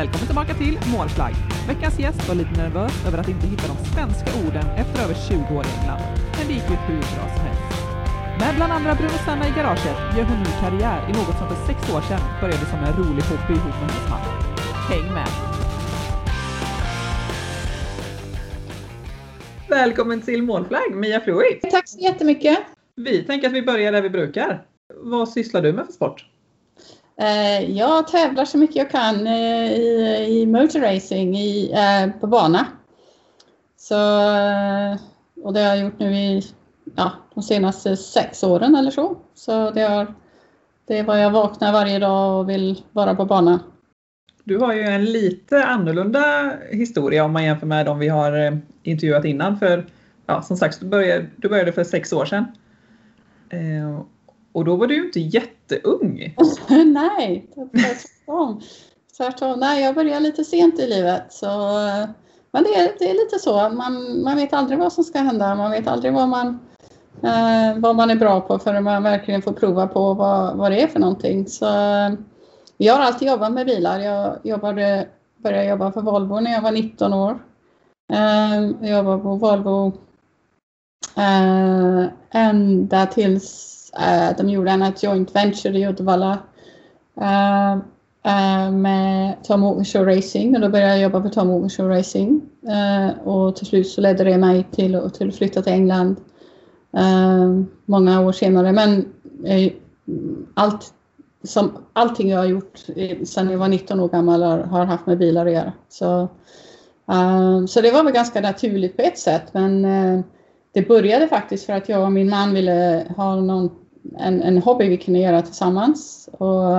Välkommen tillbaka till Målflagg. Veckans gäst var lite nervös över att inte hitta de svenska orden efter över 20 år i England. Men det gick ju hur bra som helst. Med bland andra Bruno Senna i garaget gör hon nu karriär i något som för sex år sedan började som en rolig hobby ihop med hennes man. Häng med! Välkommen till Målflagg, Mia Fluid. Tack så jättemycket. Vi tänker att vi börjar där vi brukar. Vad sysslar du med för sport? Eh, jag tävlar så mycket jag kan eh, i, i motorracing i, eh, på bana. Så, eh, och det har jag gjort nu i ja, de senaste sex åren eller så. Så det, har, det är vad jag vaknar varje dag och vill vara på bana. Du har ju en lite annorlunda historia om man jämför med de vi har eh, intervjuat innan. För ja, som sagt, du började, du började för sex år sedan. Eh, och då var du ju inte jätteung. Nej, tvärtom. tvärtom. Nej, jag började lite sent i livet. Så, men det är, det är lite så. Man, man vet aldrig vad som ska hända. Man vet aldrig vad man, eh, vad man är bra på förrän man verkligen får prova på vad, vad det är för någonting. Så, jag har alltid jobbat med bilar. Jag jobbade, började jobba för Volvo när jag var 19 år. Eh, jag jobbade på Volvo eh, ända tills Eh, de gjorde en joint venture i Uddevalla uh, uh, med Tom Ogenshaw Racing och då började jag jobba för Tom Ogenshaw Racing. och till slut så ledde det mig till, till att flytta till England många år senare. Men allt, som, allting jag har gjort sedan jag var 19 år gammal har, har haft med bilar att göra. Så, så det var väl ganska naturligt på ett sätt men det började faktiskt för att jag och min man ville ha någon en, en hobby vi kunde göra tillsammans. Och,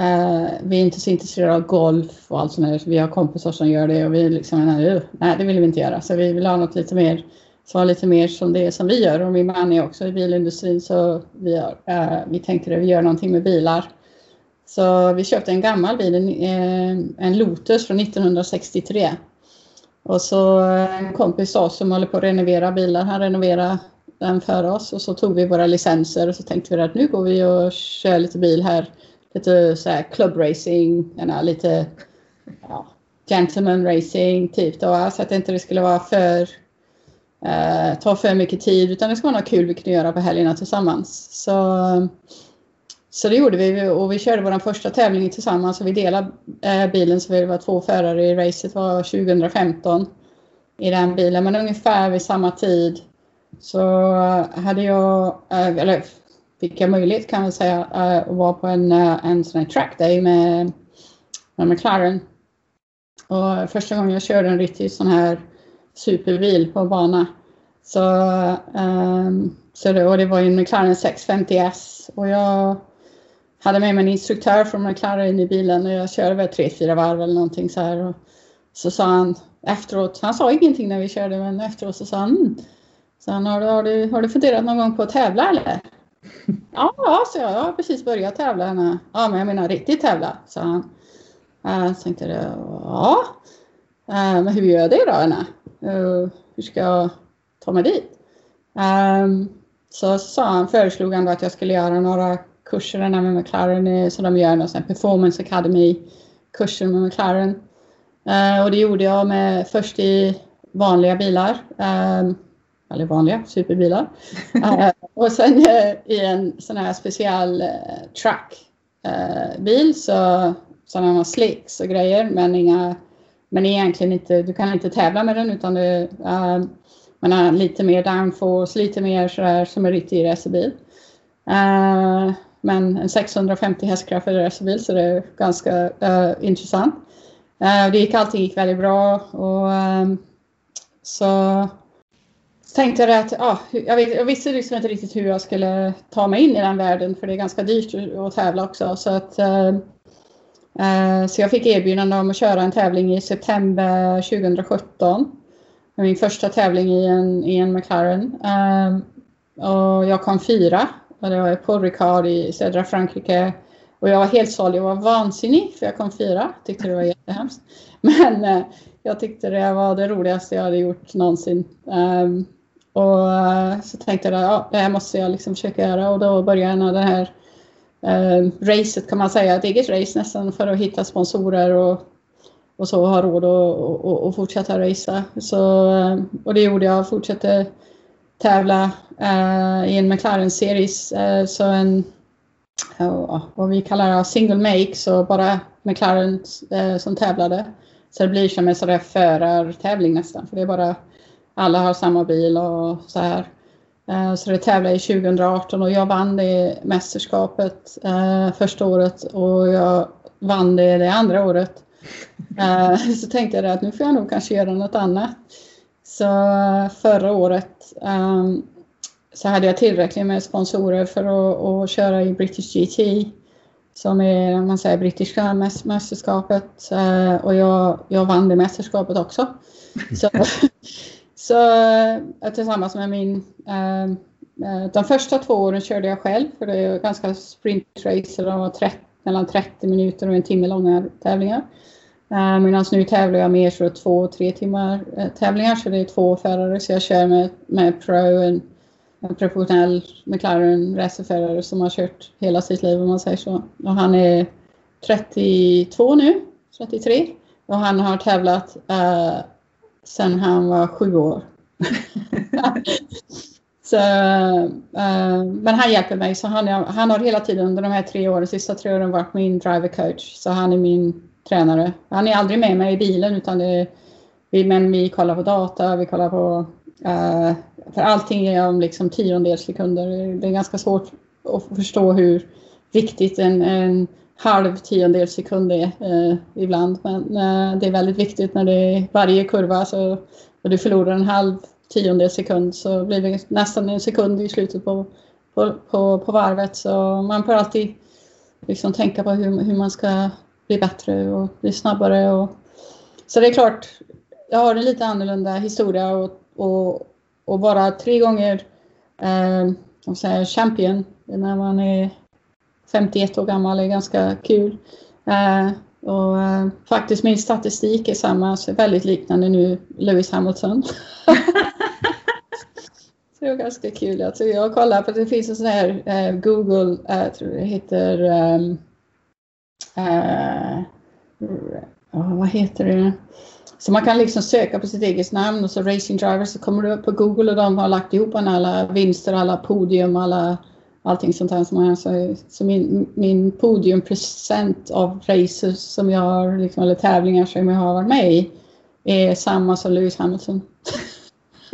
eh, vi är inte så intresserade av golf och allt sånt där. Vi har kompisar som gör det och vi liksom, nej, nej det vill vi inte göra. Så vi vill ha något lite mer som var lite mer som det som vi gör. Och min man är också i bilindustrin så vi, har, eh, vi tänkte att vi gör någonting med bilar. Så vi köpte en gammal bil, en, eh, en Lotus från 1963. Och så en kompis sa som håller på att renovera bilar, han renoverade den för oss och så tog vi våra licenser och så tänkte vi att nu går vi och kör lite bil här. Lite så här club racing, lite ja, gentleman racing typ då. Så att det inte skulle vara för eh, ta för mycket tid utan det ska vara något kul vi kunde göra på helgerna tillsammans. Så, så det gjorde vi och vi körde vår första tävling tillsammans och vi delade eh, bilen så vi var två förare i racet var 2015 i den bilen men ungefär vid samma tid så eh, hade jag, eh, eller fick jag möjlighet kan man säga, eh, att vara på en, en sån här track day med, med McLaren. Och första gången jag körde en riktig sån här superbil på bana. Så, um, så det, och det var en McLaren 650S och jag hade med mig en instruktör från McLaren i bilen och jag körde väl tre, fyra varv eller någonting så här. Och så sa han efteråt, han sa ingenting när vi körde men efteråt så sa han mm, han, har, du, har, du, har du funderat någon gång på att tävla eller? ja, så jag, jag har precis börjat tävla. Henne. Ja, men jag menar riktigt tävla, sa han. Uh, så tänkte jag, ja, uh, men hur gör jag det då, Anna? Uh, hur ska jag ta mig dit? Um, så sa han, föreslog han då att jag skulle göra några kurser med McLaren, så de gör en performance academy kurser med McLaren. Uh, och det gjorde jag med, först i vanliga bilar. Um, eller vanliga superbilar. uh, och sen uh, i en sån här speciell eh, uh, trackbil så sådana slicks och grejer men inga men egentligen inte, du kan inte tävla med den utan du, uh, man har lite mer downforce, lite mer sådär som en riktig racerbil. Uh, men en 650 hästkrafter racerbil så det är ganska uh, intressant. Uh, det gick, allting gick väldigt bra och um, så tänkte jag att ja, jag, vet, jag visste liksom inte riktigt hur jag skulle ta mig in i den världen för det är ganska dyrt att tävla också. Så, att, eh, eh så jag fick erbjudande om att köra en tävling i september 2017. Min första tävling i en, i en McLaren. Eh, och jag kom fyra och det var på Ricard i södra Frankrike. Och jag var helt såld, jag var vansinnig för jag kom fyra. Tyckte det var jättehemskt. Men eh, jag tyckte det var det roligaste jag hade gjort någonsin. Um, och eh, så tänkte jag att ja, det här måste jag liksom försöka göra och då började jag här eh, racet kan man säga, ett eget race nästan för att hitta sponsorer och, och så ha råd att och, och fortsätta racea. Så, eh, och det gjorde jag, fortsatte tävla eh, i en McLaren Series, eh, så en uh, vad vi kallar single make, så bara McLaren eh, som tävlade. Så det blir som en sån där förartävling nästan, för det är bara alla har samma bil och så här. Eh, så det tävlade i 2018 och jag vann det mästerskapet eh, första året och jag vann det det andra året. Eh, så tänkte jag att nu får jag nog kanske göra något annat. Så förra året um, så hade jag tillräckligt med sponsorer för att, att köra i British GT som är man säger, brittiska mästerskapet och jag, jag vann det mästerskapet också. Så, så eh, tillsammans med min... Eh, eh, de första två åren körde jag själv för det är ganska sprintracer. De var 30, mellan 30 minuter och en timme långa tävlingar. Medan nu tävlar jag mer så två, tre timmar tävlingar så det är två förare så jag kör med, med Pro, en, en professionell McLaren racerförare som har kört hela sitt liv om man säger så. Och han är 32 nu, 33 och han har tävlat uh, sen han var sju år. så, uh, men han hjälper mig, så han, han har hela tiden under de här tre åren, sista tre åren varit min driver coach. Så han är min tränare. Han är aldrig med mig i bilen utan det vi, men vi kollar på data, vi kollar på uh, för allting är om liksom tiondels sekunder. Det är ganska svårt att förstå hur viktigt en, en halv tiondels sekund är eh, ibland. Men eh, det är väldigt viktigt när det är varje kurva så, och du förlorar en halv tiondels sekund så blir det nästan en sekund i slutet på, på, på, på varvet. Så man får alltid liksom tänka på hur, hur man ska bli bättre och bli snabbare. Och, så det är klart, jag har en lite annorlunda historia och, och, och vara tre gånger eh, champion när man är 51 år gammal är ganska kul. Eh, och eh, faktiskt min statistik är samma, så väldigt liknande nu Lewis Hamilton. så det var ganska kul. Alltså jag kollar på, det finns en sån här eh, Google, jag tror det heter, um, vad heter det? Så man kan liksom söka på sitt eget namn och så Racing Driver så kommer du upp på Google och de har lagt ihop alla vinster, alla podium, alla allting sånt här som jag så, så min, min podiumpresent av races som jag har, liksom, eller tävlingar som jag har varit med i är samma som Lewis Hamilton.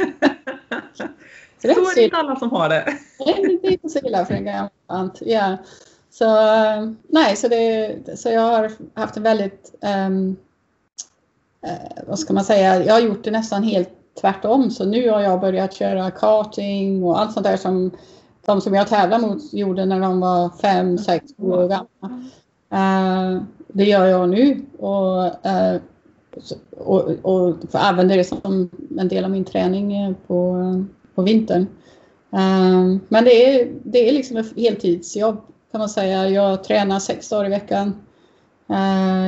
så det är inte alla som har det. det är inte så illa för en gammal tant. Ja. Så, nej, så, det, så jag har haft en väldigt, um, uh, vad ska man säga, jag har gjort det nästan helt tvärtom. Så nu har jag börjat köra karting och allt sånt där som de som jag tävlade mot gjorde när de var fem, sex år gamla. Uh, det gör jag nu och, uh, och, och använder det som en del av min träning på, på vintern. Uh, men det är, det är liksom ett heltidsjobb kan man säga. Jag tränar sex dagar i veckan.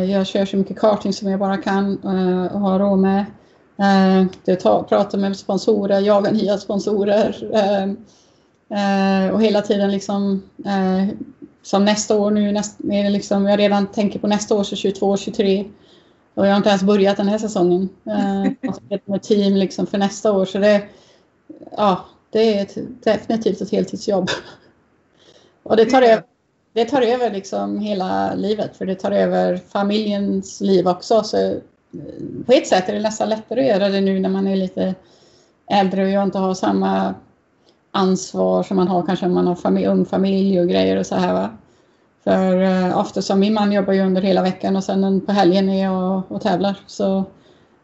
jag kör så mycket karting som jag bara kan och har råd med. jag tar, pratar med sponsorer, jagar nya sponsorer. Eh, och hela tiden liksom eh, som nästa år nu, näst, är det liksom, jag redan tänker på nästa år, så 22, 23. Och jag har inte ens börjat den här säsongen. Eh, med team liksom för nästa år. Så det, ja, det är ett, definitivt ett heltidsjobb. Och det tar över, det tar över liksom hela livet, för det tar över familjens liv också. Så eh, på ett sätt är det nästan lättare att göra det nu när man är lite äldre och jag inte har samma ansvar som man har kanske om man har familj, ung familj och grejer och så här. Va? För eh, ofta som min man jobbar ju under hela veckan och sen på helgen är jag och, och tävlar. Så,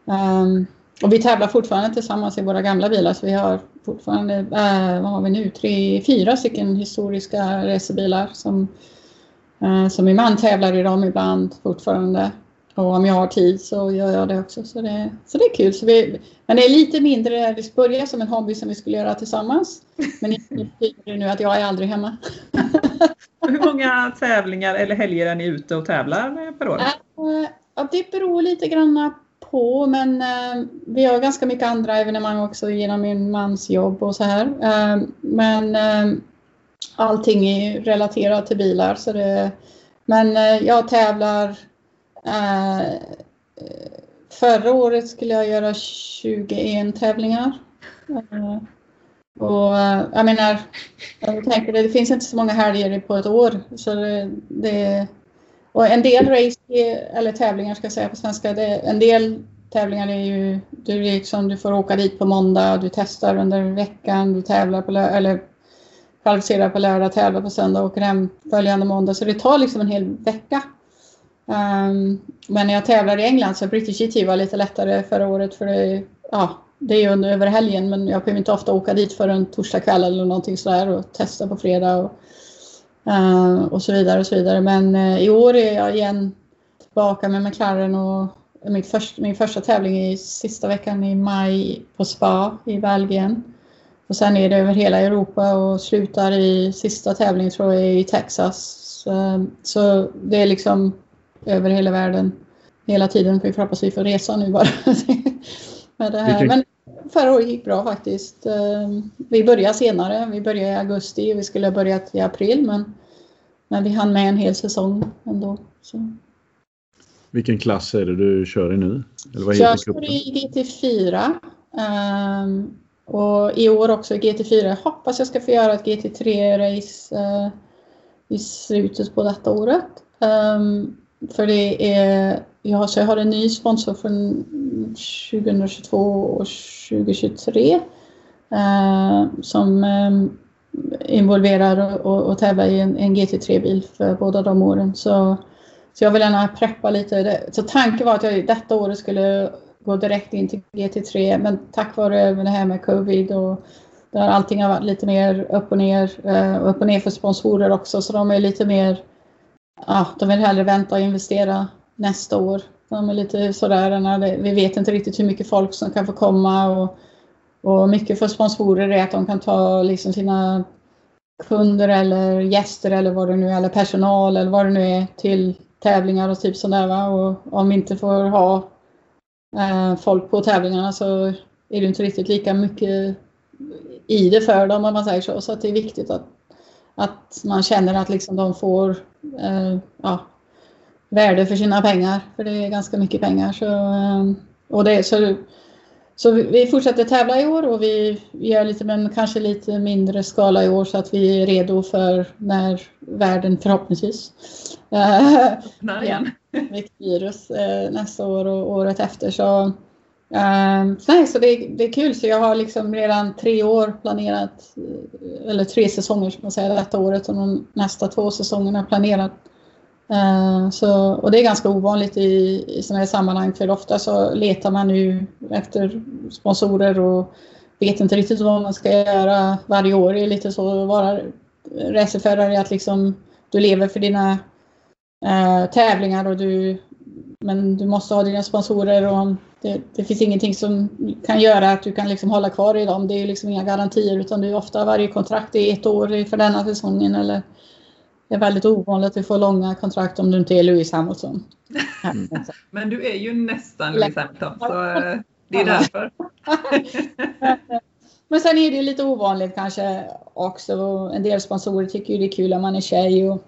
um, och vi tävlar fortfarande tillsammans i våra gamla bilar så vi har fortfarande, uh, vad har vi nu, tre, fyra stycken historiska racerbilar som, uh, som min man tävlar i dem ibland fortfarande. Och om jag har tid så gör jag det också. Så det, så det är kul. Så vi, men det är lite mindre, det börjar som en hobby som vi skulle göra tillsammans. Men det betyder nu att jag är aldrig hemma. Hur många tävlingar eller helger är ni ute och tävlar per år? Äh, ja, det beror lite grann på men äh, vi har ganska mycket andra evenemang också genom min mans jobb och så här. Äh, men allting är relaterat till bilar. Så det, men eh, jag tävlar eh, Eh, förra året skulle jag göra 21 tävlingar. Eh, och eh, jag menar, jag tänker det, det finns inte så många helger på ett år. Så det, det och en del race, eller tävlingar ska jag säga på svenska, det, en del tävlingar är ju, du, liksom, du får åka dit på måndag, du testar under veckan, du tävlar på lördag, eller kvalificerar på lördag, tävlar på söndag och åker hem följande måndag. Så det tar liksom en hel vecka. Um, men när jag tävlar i England så British GT var lite lättare förra året för det, ja, det är ju under, över helgen men jag behöver inte ofta åka dit förrän torsdag kväll eller någonting sådär och testa på fredag och, uh, och så vidare och så vidare. Men uh, i år är jag igen tillbaka med McLaren och mitt först, min första tävling i sista veckan i maj på Spa i Belgien. Och sen är det över hela Europa och slutar i sista tävlingen tror jag i Texas. Så, så det är liksom över hela världen hela tiden. För vi hoppas vi får resa nu bara. med det här. Men förra året gick bra faktiskt. Ehm, vi började senare. Vi började i augusti och vi skulle ha börjat i april. Men, men vi hann med en hel säsong ändå. Så. Vilken klass är det du kör i nu? Eller vad jag kör i GT4. Um, ehm, och i år också i GT4. Jag hoppas jag ska få göra ett GT3-race uh, eh, i slutet på detta året. Um, för det är, jag, så jag har en ny sponsor från 2022 och 2023 eh, som eh, involverar och, och tävlar i en, en GT3-bil för båda de åren. Så, så jag vill gärna preppa lite. Så tanken var att jag detta året skulle gå direkt in till GT3 men tack vare det här med covid och där allting har varit lite mer upp och ner, eh, upp och ner för sponsorer också så de är lite mer ja, de vill hellre vänta och investera nästa år. De är lite sådär, vi vet inte riktigt hur mycket folk som kan få komma och, och mycket för sponsorer är att de kan ta liksom sina kunder eller gäster eller vad det nu är, eller personal eller vad det nu är till tävlingar och typ sådär va. Och om vi inte får ha eh, folk på tävlingarna så är det inte riktigt lika mycket i det för dem om man säger så. Så det är viktigt att att man känner att liksom de får ja, värde för sina pengar. För det är ganska mycket pengar. Så, eh, och det, så, så vi fortsätter tävla i år och vi gör lite, men kanske lite mindre skala i år så att vi är redo för när världen förhoppningsvis öppnar igen. Ja, virus eh, nästa år och året efter. Så, Uh, nej, så det, det, är kul. Så jag har liksom redan tre år planerat, eh, eller tre säsonger ska man säga, detta året och de nästa två säsongerna planerat. Uh, så, och det är ganska ovanligt i, i sådana här sammanhang för ofta så letar man nu efter sponsorer och vet inte riktigt vad man ska göra varje år. Det är lite så att vara racerförare, att liksom du lever för dina uh, tävlingar och du, men du måste ha dina sponsorer och det, det, finns ingenting som kan göra att du kan liksom hålla kvar i dem. Det är liksom inga garantier utan det är ofta varje kontrakt är ett år för denna säsongen eller det är väldigt ovanligt att du får långa kontrakt om du inte är Lewis Hamilton. Men du är ju nästan Lewis Hamilton så eh, det är därför. Men sen är det lite ovanligt kanske också. En del sponsorer tycker ju det är kul om man är tjej och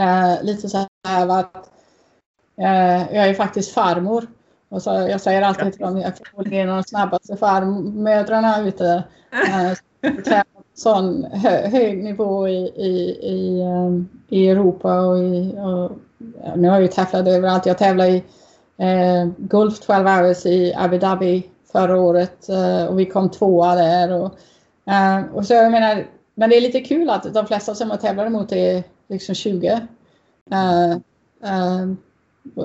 uh, lite så här att Eh, jag är faktiskt farmor. Och så, jag säger alltid till dem, jag eh, är en av de snabbaste farmödrarna ute. Eh, sån hö, hög nivå i, i, i, eh, i Europa och, i, och nu har jag ju tävlat överallt. Jag tävlade i eh, Gulf 12 hours i Abu Dhabi förra året eh, och vi kom tvåa där. Och, eh, och så jag menar, men det är lite kul att de flesta som jag tävlar emot är liksom 20.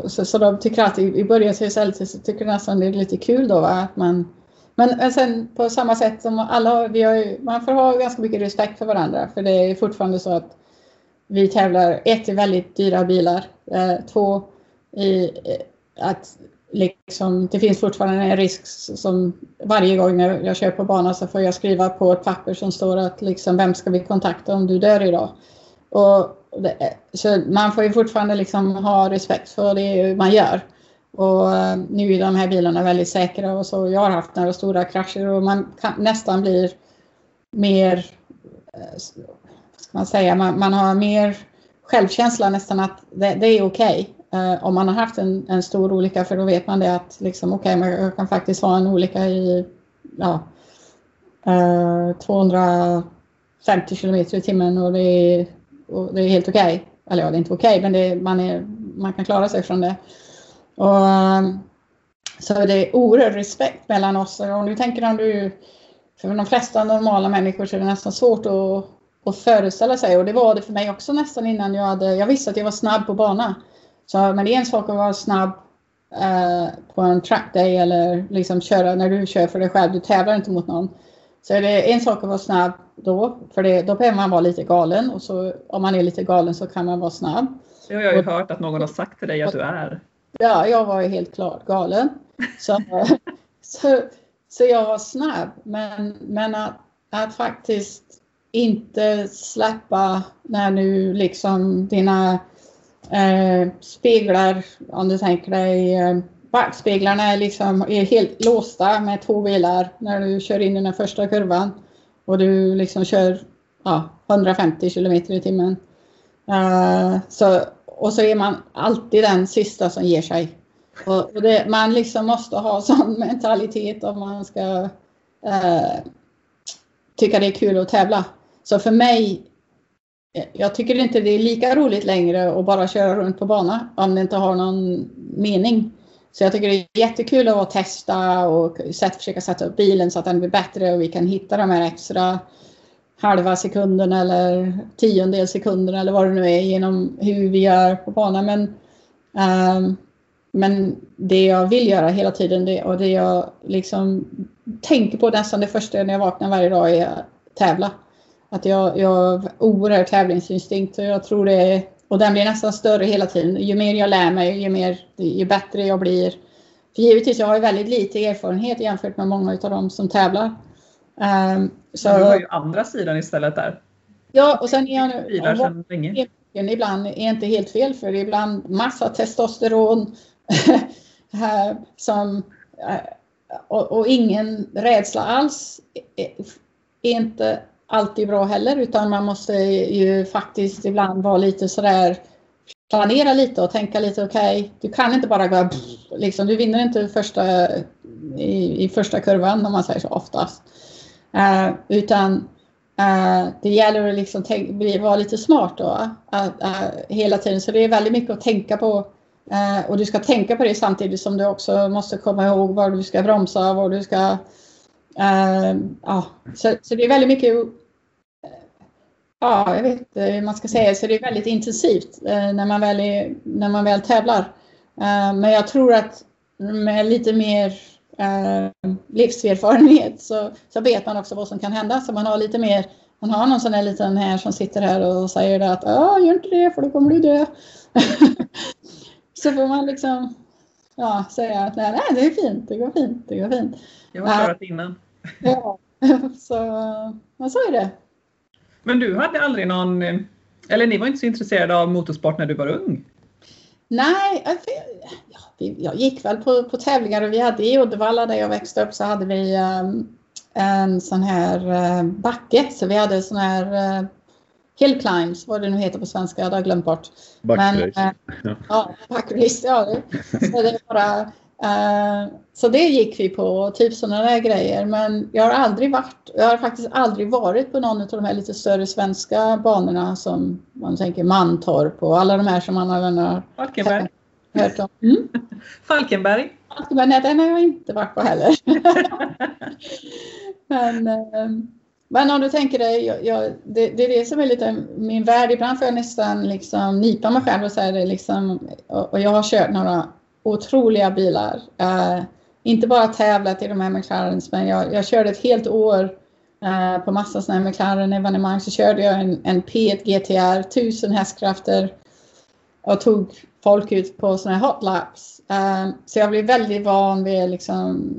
Så, så de tycker att i, i början så, så tycker nästan det är lite kul då va? att man men, sen på samma sätt som alla vi har ju, man får ha ganska mycket respekt för varandra för det är fortfarande så att vi tävlar ett i väldigt dyra bilar, eh, två i eh, att liksom, det finns fortfarande en risk som varje gång jag kör på banan så får jag skriva på ett papper som står att liksom, vem ska vi kontakta om du dör idag? Och så man får ju fortfarande liksom ha respekt för det man gör. Och eh, nu är de här bilarna väldigt säkra och så. Jag har haft några stora krascher och man kan, nästan blir mer, eh, vad ska man säga, man, man har mer självkänsla nästan att det, det är okej. Eh, om man har haft en, en stor olycka för då vet man det att liksom, okej, man kan faktiskt ha en olycka i ja, eh, 250 kilometer i timmen och det är, och det är helt okej. Eller ja, det är inte okej, men det, man, är, man kan klara sig från det. Och, ehm, så det är oerhörd respekt mellan oss. Och om du tänker om du, för de flesta normala människor så är det nästan svårt att, att föreställa sig. Och det var det för mig också nästan innan jag hade, jag visste att jag var snabb på bana. Så, men det är en sak att vara snabb eh, på en track day eller liksom köra när du kör för dig själv. Du tävlar inte mot någon. Så det är en sak att vara snabb då, för det, då behöver man vara lite galen och så om man är lite galen så kan man vara snabb. Det har jag ju hört att någon har sagt till dig att du är. Ja, jag var ju helt klart galen. Så, så, så jag var snabb. Men, men att, att faktiskt inte släppa när nu liksom dina eh, speglar, om du tänker dig eh, backspeglarna är liksom är helt låsta med två bilar när du kör in i den första kurvan och du liksom kör ja, 150 kilometer i timmen. Uh, så, och så är man alltid den sista som ger sig. Och, och det, man liksom måste ha sån mentalitet om man ska uh, tycka det är kul att tävla. Så för mig, eh, jag tycker inte det är lika roligt längre att bara köra runt på bana om det inte har någon mening. Så jag tycker det är jättekul att testa och försöka sätta upp bilen så att den blir bättre och vi kan hitta de här extra halva sekunden eller tiondel sekunden eller vad det nu är genom hur vi gör på banan. Men, um, men det jag vill göra hela tiden det, och det jag liksom tänker på nästan det första när jag vaknar varje dag är att tävla. Att jag, jag har oerhörd tävlingsinstinkt och jag tror det är och den blir nästan större hela tiden. Ju mer jag lär mig, ju, mer, ju bättre jag blir. För givetvis, jag har ju väldigt lite erfarenhet jämfört med många av dem som tävlar. Um, så, du har ju andra sidan istället där. Ja, och sen är jag nu... Sedan länge. Ibland är inte helt fel, för ibland massa testosteron. som, eh, och, och, ingen rädsla alls är inte alltid bra heller utan man måste ju faktiskt ibland vara lite sådär planera lite och tänka lite okej, okay, du kan inte bara gå liksom, du vinner inte första i, i första kurvan om man säger så oftast. Uh, utan uh, det gäller att liksom tänk, vara lite smart då uh, hela tiden. Så det är väldigt mycket att tänka på och du ska tänka på det samtidigt som du också måste komma ihåg var du ska bromsa, var du ska ja, så, så det är väldigt mycket Ja, jag vet inte hur man ska säga, så det är väldigt intensivt eh, när, man väl är, när man väl tävlar. Eh, men jag tror att med lite mer eh, livserfarenhet så, så vet man också vad som kan hända. Så man har lite mer, man har någon sån där liten här som sitter här och säger att ja, gör inte det för då kommer du dö. så får man liksom ja, säga att nej, nej, det är fint, det går fint, det går fint. Jag har klarat innan. ja, så, men så är det. Men du hade aldrig någon, eller ni var inte så intresserade av motorsport när du var ung? Nej, jag gick väl på, på tävlingar och vi hade i Uddevalla där jag växte upp så hade vi um, en sån här uh, backe. Så vi hade sån här uh, hill climbs, vad det nu heter på svenska, jag har glömt bort. Backrace. Men, ja, backrace, ja. Det, så det är bara så det gick vi på, typ sådana där grejer. Men jag har aldrig varit, jag har faktiskt aldrig varit på någon av de här lite större svenska banorna som man tänker Mantorp och alla de här som man har Falkenberg. hört om. Mm? Falkenberg? Falkenberg, nej den har jag inte varit på heller. men, uh, men om du tänker dig, jag, jag, det, det, är det som är lite min värld. Ibland får jag nästan liksom nypa mig själv och säga det liksom, och, och jag har kört några otroliga bilar. Eh, inte bara tävlat i de här McLarens, men jag, jag körde ett helt år eh, på massa sådana här McLaren-evenemang. Så körde jag en, en P1 GTR, 1000 hästkrafter och tog folk ut på sådana här hotlaps. Eh, så jag blev väldigt van vid liksom,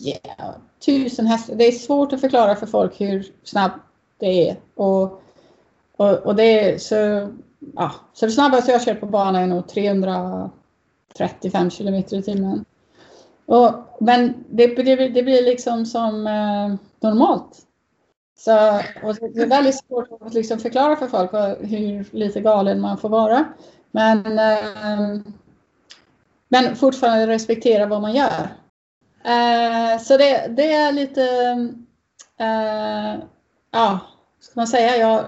yeah, 1000 hästar. Det är svårt att förklara för folk hur snabbt det är. Och, och, och det är så, ja, så det snabbaste jag kört på banan är nog 300 35 kilometer i timmen. Och, men det, det, det, blir liksom som eh, normalt. Så, och det är väldigt svårt att liksom förklara för folk hur lite galen man får vara. Men, eh, men fortfarande respektera vad man gör. Eh, så det, det, är lite, eh, ja, ska man säga, jag har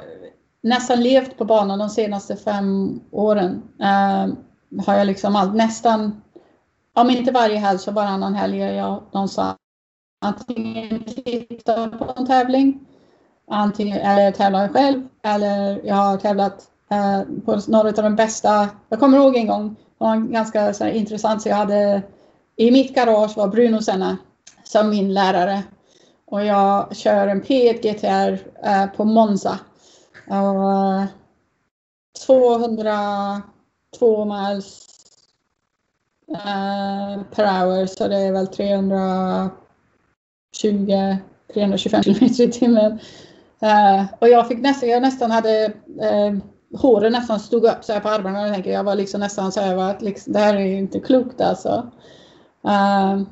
nästan levt på banan de senaste fem åren. Ehm, har jag liksom all, nästan, om inte varje helg så varannan helg är jag någonstans. Antingen tittar på en tävling, antingen, eller tävlar jag själv, eller jag har tävlat eh, på några av de bästa. Jag kommer ihåg en gång, det var ganska så här, intressant, så jag hade i mitt garage var Bruno Senna som min lärare och jag kör en P1 GTR eh, på Monza. Och, eh, 200 två miles eh, per hour så det är väl 320 325 km i timmen. Eh, och jag fick nästan, jag nästan hade eh, håren nästan stod upp så här på armarna och jag tänker jag var liksom nästan så här, liksom, det här är inte klokt alltså. Uh,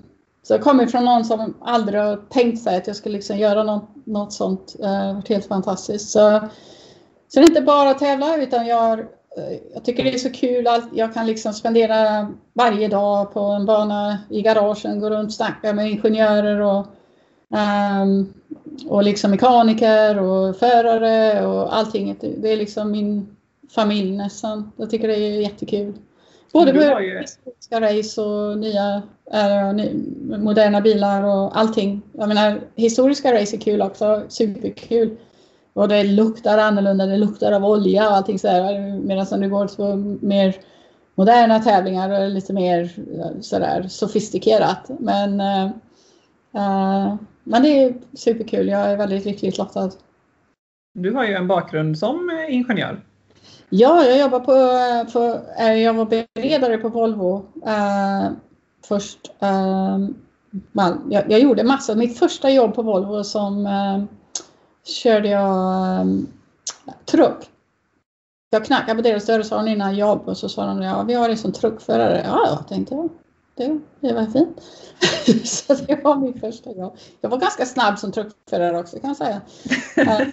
så jag kommer från någon som aldrig har tänkt sig att jag skulle liksom göra något, något sånt. Det uh, varit helt fantastiskt. Så, så det är inte bara att tävla utan jag har jag tycker det är så kul att jag kan liksom spendera varje dag på en bana i garagen, gå runt och snacka med ingenjörer och Um, och liksom mekaniker och förare och allting. Det är liksom min familj nästan. Jag tycker det är jättekul. Både med ju... race och nya äh, moderna bilar och allting. Jag menar, historiska race är kul också. Superkul. Och det luktar annorlunda. Det luktar av olja och allting sådär. Medan när du går på mer moderna tävlingar och lite mer sådär sofistikerat. Men uh, men det är superkul. Jag är väldigt lyckligt lottad. Du har ju en bakgrund som eh, ingenjör. Ja, jag jobbar på, på jag var beredare på Volvo uh, först. Uh, jag, jag, gjorde massor. Mitt första jobb på Volvo som körde jag um, truck. Jag knackade på deras dörr och sa innan jobb och så sa de ja, vi har dig som truckförare. Ja, jag tänkte jag det, det var fint. så det var min första jobb. Jag var ganska snabb som truckförare också kan jag säga. Uh,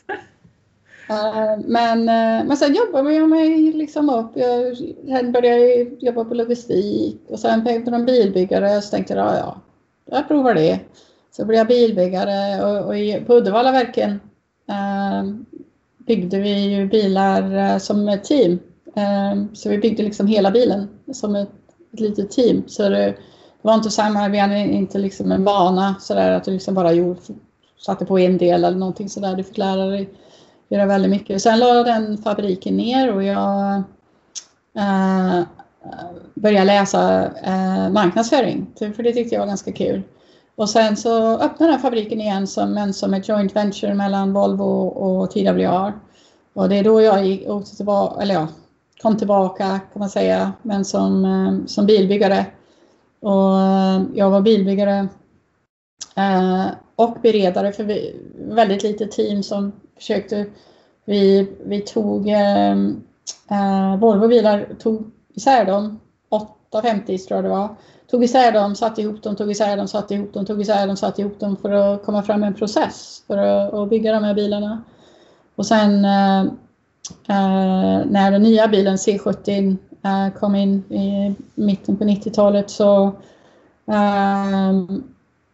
men, uh, men sen jobbade jag mig liksom upp. Jag, sen började jag jobba på logistik och sen blev jag bilbyggare. Så tänkte jag, ja, jag provar det. Så blev jag bilbyggare och, och i, på Uddevallaverken Eh, byggde vi ju bilar eh, som ett team. Eh, så vi byggde liksom hela bilen som ett ett litet team. Så det, var inte samma, vi hade inte liksom en vana sådär att du liksom bara gjorde, satte på en del eller någonting sådär. Du fick lära dig göra väldigt mycket. Sen la den fabriken ner och jag eh, började läsa eh, marknadsföring. För det tyckte jag var ganska kul. Och sen så öppnade den fabriken igen som, en, som ett joint venture mellan Volvo och TWR. Och det är då jag gick, åkte tillbaka, eller ja, kom tillbaka kan man säga, men som, eh, som bilbyggare. Och eh, jag var bilbyggare eh, och beredare för vi, väldigt lite team som försökte. Vi, vi tog eh, eh Volvo bilar, tog isär dem, 850 tror jag det var. Tog isär dem, satte ihop dem, tog isär dem, satte ihop dem, tog isär dem, satte ihop dem för att komma fram med en process för att, att bygga de här bilarna. Och sen eh, eh när den nya bilen C70 eh, kom in i mitten på 90-talet så eh,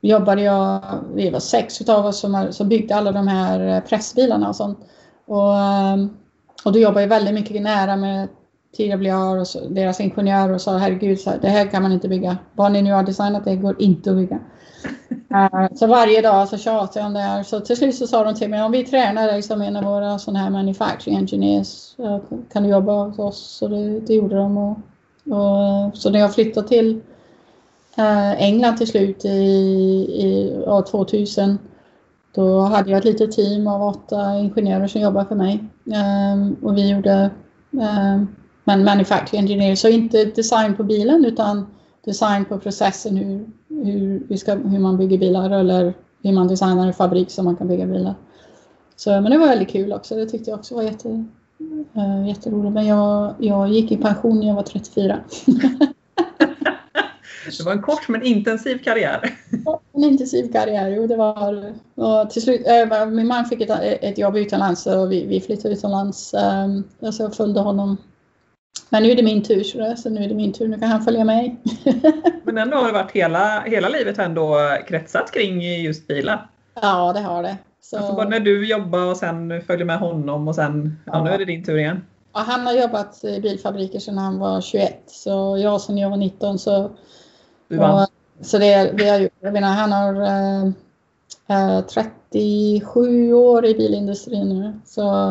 jobbade jag, vi var sex utav oss som, som byggde alla de här eh, pressbilarna och sånt. Och, eh, och då jobbade jag väldigt mycket nära med TWR och så, deras ingenjörer och sa herregud, så här, det här kan man inte bygga. Vad ni nu har designat, det går inte att bygga. Uh, så varje dag så tjatade jag om det här. Så till slut så sa de till mig, om vi tränar dig som en av våra sådana här manufacturing engineers, uh, kan du jobba hos oss? Så det, det gjorde de. Och, och, så när jag flyttade till uh, England till slut i, i ja, 2000, då hade jag ett litet team av åtta ingenjörer som jobbade för mig. Um, och vi gjorde um, men manufacturing engineer, så inte design på bilen utan design på processen hur, hur, vi ska, hur man bygger bilar eller hur man designar en fabrik så man kan bygga bilar. Så, men det var väldigt kul också. Det tyckte jag också var jätte, äh, jätteroligt. Men jag, jag gick i pension när jag var 34. Det var en kort men intensiv karriär. En intensiv karriär, jo det var. Och till slut, äh, min man fick ett, ett jobb utomlands och vi, vi flyttade utomlands. Och så jag följde honom. Men nu är det min tur, så, så nu är det min tur. Nu kan han följa mig. men ändå har det varit hela, hela livet ändå kretsat kring just bilar. Ja, det har det. Så... Alltså bara när du jobbar och sen följer med honom och sen, ja, ja nu är det din tur igen. Ja, han har jobbat i bilfabriker sedan han var 21 så jag sedan jag var 19 så du vann. Och, så det, det har. Jag menar, han har eh, 37 eh, år i bilindustrin nu. Så,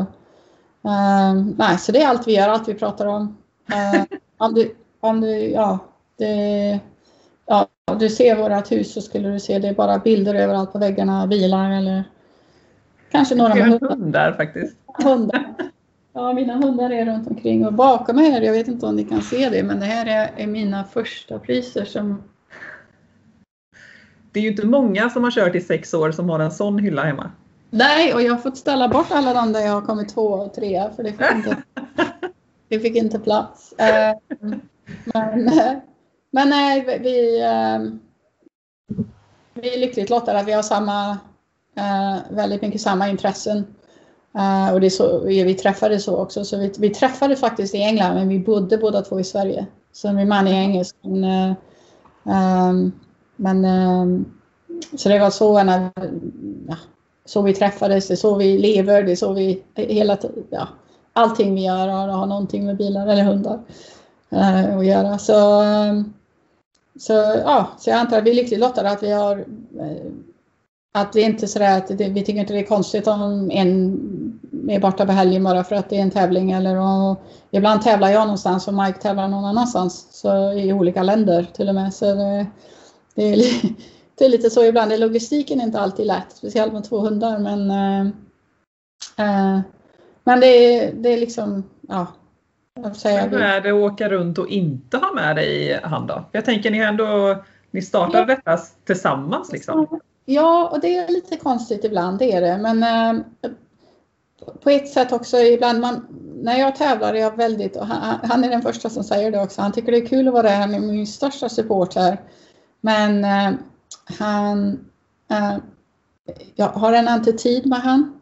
eh, nej, så det är allt vi gör, allt vi pratar om. Eh, om, du, om du, ja, det, ja, du ser vårt hus så skulle du se det är bara bilder överallt på väggarna, bilar eller kanske några med hundar. hundar faktiskt. Hundar. Ja, mina hundar är runt omkring och bakom mig här, jag vet inte om ni kan se det, men det här är, är mina första priser som... Det är ju inte många som har kört i sex år som har en sån hylla hemma. Nej, och jag har fått ställa bort alla de där jag har kommit två och tre för det inte, Vi fick inte plats. Eh, men, eh, men nej, vi, vi är lyckligt lottade att vi har samma, väldigt mycket samma intressen. Och det så, vi träffade så också. Så vi, vi träffade faktiskt i England men vi bodde båda två i Sverige. Så min man är engelsk. Ehm, men, men så det var så, när, ja, så vi träffades, det är så vi lever, det är så vi hela ja, allting vi gör har, har någonting med bilar eller hundar eh, att göra. Så, ehm, så, ja, så jag antar att vi är lyckligt lottade att vi har eh, att vi inte sådär att det, vi tycker inte det är konstigt om en är borta på helgen bara för att det är en tävling eller och, ibland tävlar jag någonstans och Mike tävlar någon annanstans så i olika länder till och med. Så det, det, är, det är lite så ibland. Logistiken är inte alltid lätt, speciellt med två hundar men äh, men det är, det är liksom, ja. Hur är det att åka runt och inte ha med dig hand då? Jag tänker ni ändå, ni startade ja. detta tillsammans liksom? Ja, och det är lite konstigt ibland, det är det. Men eh, på ett sätt också ibland, man, när jag tävlar är jag väldigt, och han, han, är den första som säger det också, han tycker det är kul att vara där, han är min största supporter. Men eh, han, eh, jag har en antitid med han.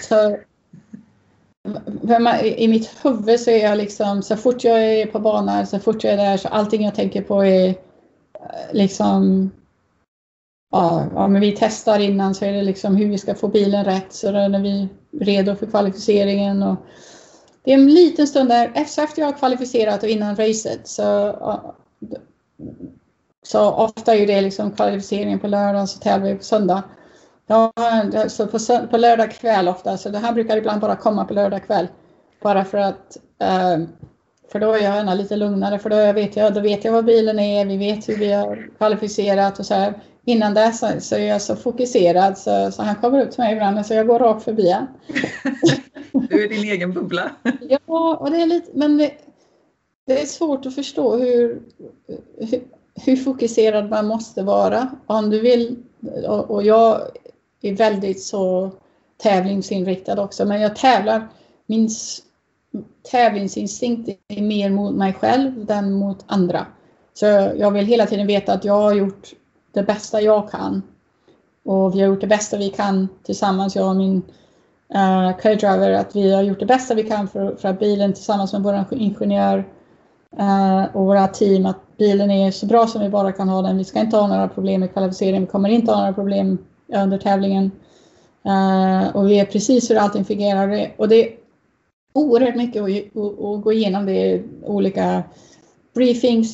Så, man, I mitt huvud så är jag liksom, så fort jag är på banan, så fort jag är där, så allting jag tänker på är eh, liksom ja, ja, men vi testar innan så är det liksom hur vi ska få bilen rätt så när vi är redo för kvalificeringen. Och det är en liten stund där efter jag har kvalificerat och innan racet så, så ofta är det liksom kvalificeringen på lördag så tävlar vi på söndag. Ja, så på, på lördag kväll ofta, så det här brukar ibland bara komma på lördag kväll. Bara för att eh, för då är jag gärna lite lugnare för då vet jag, då vet jag vad bilen är, vi vet hur vi har kvalificerat och så här innan dess så, så är jag så fokuserad så, så han kommer upp till mig ibland så jag går rakt förbi han. du är din egen bubbla. ja, och det är lite, men det, det är svårt att förstå hur, hur, hur, fokuserad man måste vara. Om du vill, och, och jag är väldigt så tävlingsinriktad också, men jag tävlar, min tävlingsinstinkt är mer mot mig själv än mot andra. Så jag vill hela tiden veta att jag har gjort det bästa jag kan. Och vi har gjort det bästa vi kan tillsammans, jag och min uh, co-driver, att vi har gjort det bästa vi kan för, för att bilen tillsammans med vår ingenjör uh, och våra team, att bilen är så bra som vi bara kan ha den. Vi ska inte ha några problem med kvalificering, vi kommer inte ha några problem under tävlingen. Uh, eh, och vi är precis hur allting fungerar. Och det är oerhört mycket att, att, att gå igenom det, är olika briefings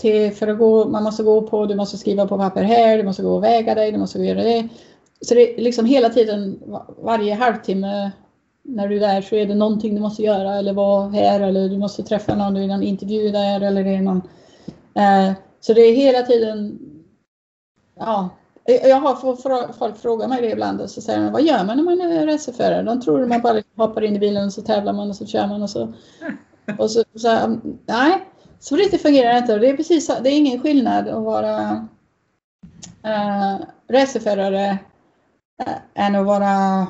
till, för att gå, man måste gå på, du måste skriva på papper här, du måste gå och väga dig, du måste göra det. Så det är liksom hela tiden, varje halvtimme när du är där så är det någonting du måste göra eller vara här eller du måste träffa någon, du är någon intervju där eller det är någon. Eh, så det är hela tiden, ja. Jag har folk frågar mig det ibland och så säger de, vad gör man när man är racerförare? De tror man bara hoppar in i bilen och så tävlar man och så kör man och så. Och så, så nej, så riktigt fungerar det inte. Det är, precis, det är ingen skillnad att vara äh, racerförare äh, än att vara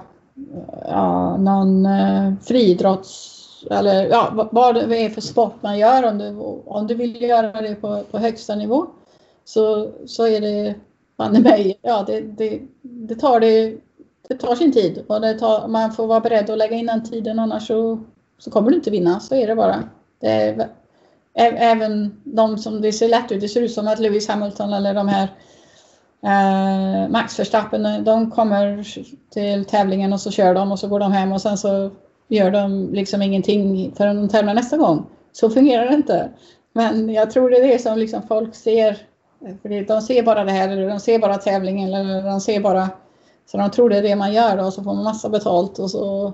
ja, någon äh, friidrotts eller ja, vad det är för sport man gör om du, om du vill göra det på, på högsta nivå. så, så är det banne mig, ja det, det, det, tar det, det tar sin tid och det tar, man får vara beredd att lägga in den tiden annars så, så kommer du inte vinna, så är det bara. Det är, även de som det ser lätt ut, det ser ut som att Lewis Hamilton eller de här eh, Max Verstappen, de kommer till tävlingen och så kör de och så går de hem och sen så gör de liksom ingenting förrän de tävlar nästa gång. Så fungerar det inte. Men jag tror det är det som liksom folk ser. För de ser bara det här, eller de ser bara tävlingen, eller de ser bara... Så de tror det är det man gör och så får man massa betalt och så...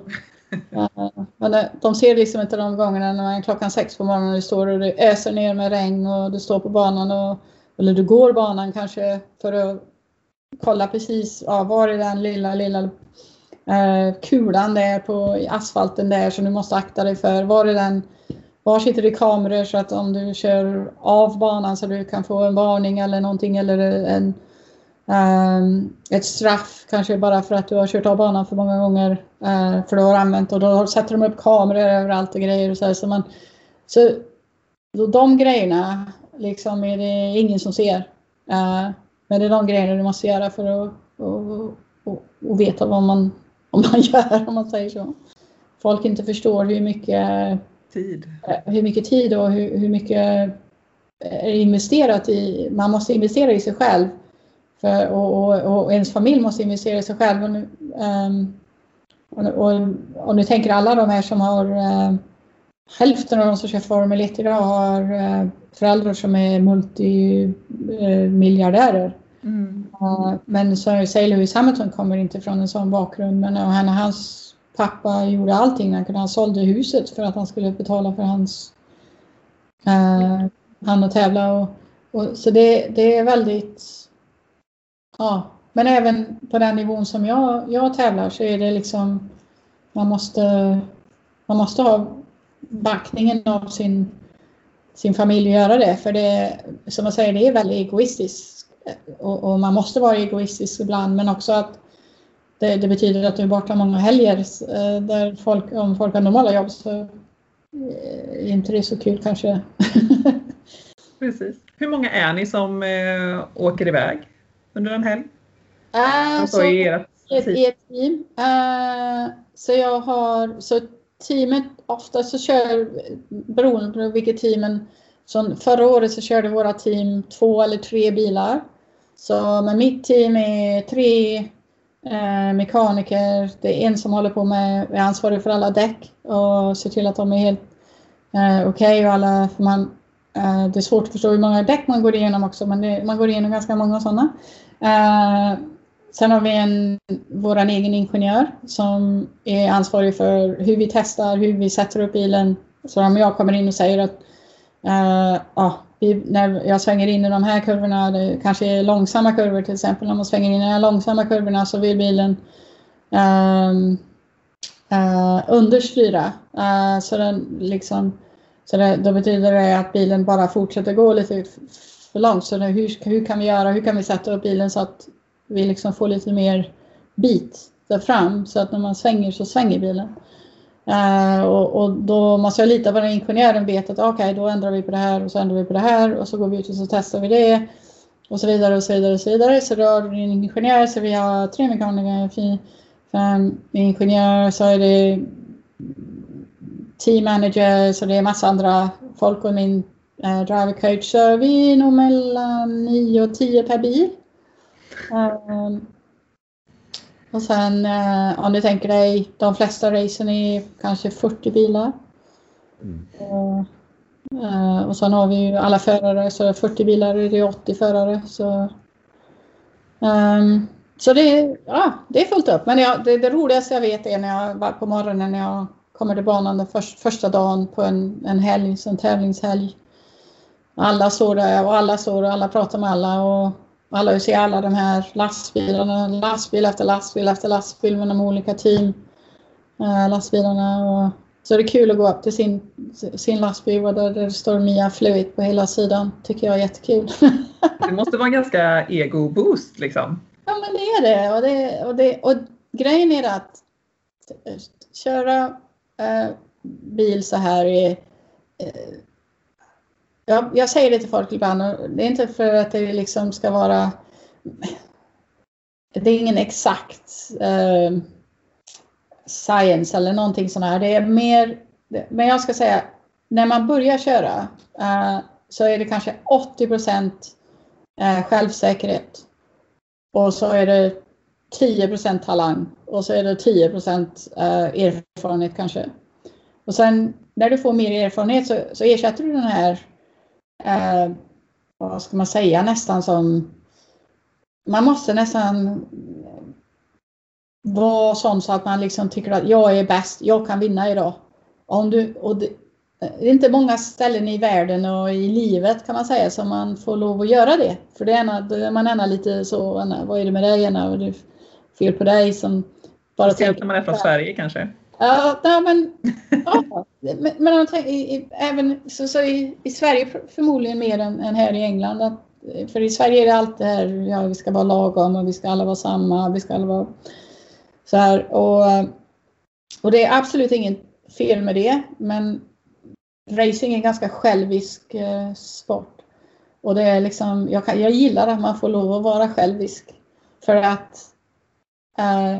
Men de ser liksom inte de gångerna när man är klockan sex på morgonen och du står och det öser ner med regn och du står på banan och... Eller du går banan kanske för att kolla precis, ja, var är den lilla, lilla eh, kulan där på asfalten där som du måste akta dig för? Var är den var sitter det kameror så att om du kör av banan så du kan få en varning eller någonting eller en, um, ett straff kanske bara för att du har kört av banan för många gånger uh, för du har använt och då sätter de upp kameror överallt och grejer och så, här, så man så de grejerna liksom är det ingen som ser. Uh, men det är de grejerna du måste göra för att och, och, och veta vad man, vad man gör om man säger så. Folk inte förstår hur mycket tid. Eh, hur mycket tid och hur, hur mycket är investerat i, man måste investera i sig själv. För, och, och, och ens familj måste investera i sig själv. Och nu, um, och, och, och, nu tänker alla de här som har uh, hälften av de som kör Formel 1 idag har uh, föräldrar som är multimiljardärer. Mm. Uh, men så säger Lewis Hamilton kommer inte från en sån bakgrund men han, hans pappa gjorde allting han kunde. Han sålde huset för att han skulle betala för hans eh, han att tävla. Och, och, så det, det är väldigt ja, men även på den nivån som jag, jag tävlar så är det liksom man måste, man måste ha backningen av sin, sin familj och göra det. För det, som jag säger, det är väldigt egoistiskt. Och, och, man måste vara egoistisk ibland men också att det, det, betyder att du är borta många helger eh, där folk, om folk har normala jobb så eh, är inte det så kul kanske. Precis. Hur många är ni som äh, åker iväg under en helg? Äh, alltså i ert team? I ett team. Uh, så jag har, så teamet ofta så kör, beroende på vilket teamen, så förra året så körde våra team två eller tre bilar. Så men mitt team är tre eh, mekaniker. Det är en som håller på med, är ansvarig för alla däck och ser till att de är helt eh, okej okay och alla, för man, eh, det är svårt att förstå hur många däck man går igenom också men det, man går igenom ganska många sådana. Eh, sen har vi en, vår egen ingenjör som är ansvarig för hur vi testar, hur vi sätter upp bilen. Så om jag kommer in och säger att uh, ah, vi, när jag svänger in i de här kurvorna, det kanske är långsamma kurvor till exempel, när man svänger in i de här långsamma kurvorna så vill bilen um, uh, understyra. Uh, så den liksom, så det, då betyder det att bilen bara fortsätter gå lite för långt. Så det, hur, hur kan vi göra, hur kan vi sätta upp bilen så att vi liksom får lite mer bit där fram så att när man svänger så svänger bilen. Uh, och, och, då måste jag lita på att ingenjören vet att okej, okay, då ändrar vi på det här och så ändrar vi på det här och så går vi ut och så testar vi det och så vidare och så vidare och så vidare. Så då har du din ingenjör, så vi har tre mekaniker, fem ingenjörer, så är det team manager, så det är massa andra folk och min uh, driver coach. Så vi är nog mellan 9 och 10 per bil. Uh, och sen eh, om du tänker dig, de flesta racen är kanske 40 bilar. Mm. Och, eh, och sen har vi ju alla förare, så 40 bilar är det 80 förare. Så, um, så det, ja, det är fullt upp. Men jag, det, det, roligaste jag vet är när jag på morgonen när jag kommer till banan den för, första dagen på en, en helg, en tävlingshelg. Alla står där och alla står och alla pratar med alla. Och, alla ser alla de här lastbilarna, lastbil efter lastbil efter lastbil med de olika team äh, lastbilarna. Och, så det är kul att gå upp till sin, sin lastbil där det står Mia Fluid på hela sidan. Tycker jag är jättekul. det måste vara en ganska ego-boost liksom. Ja men det är det. Och, det, och, det, och grejen är att köra äh, bil så här är äh, jag, jag säger det till folk ibland och det är inte för att det liksom ska vara det är ingen exakt eh, science eller någonting sånt här. Det är mer, men jag ska säga, när man börjar köra eh, så är det kanske 80 procent eh, självsäkerhet. Och så är det 10 procent talang och så är det 10 procent eh, erfarenhet kanske. Och sen när du får mer erfarenhet så, så ersätter du den här, vad ska man säga, nästan som man måste nästan vara sån så att man liksom tycker att jag är bäst, jag kan vinna idag. Om du, och det, det är inte många ställen i världen och i livet kan man säga som man får lov att göra det. För det är, då är man ena lite så, vad är det med dig Anna? Vad är det fel på dig? Som bara Speciellt när man är från Sverige kanske? Ja, nej, men, ja, men, men även så, så i, i, Sverige förmodligen mer än, än här i England. Att, för i Sverige är det alltid det här, ja vi ska vara lagom och vi ska alla vara samma, vi ska alla vara så här. Och, och det är absolut inget fel med det, men racing är en ganska självisk eh, sport. Och det är liksom, jag, kan, jag gillar att man får lov att vara självisk. För att eh,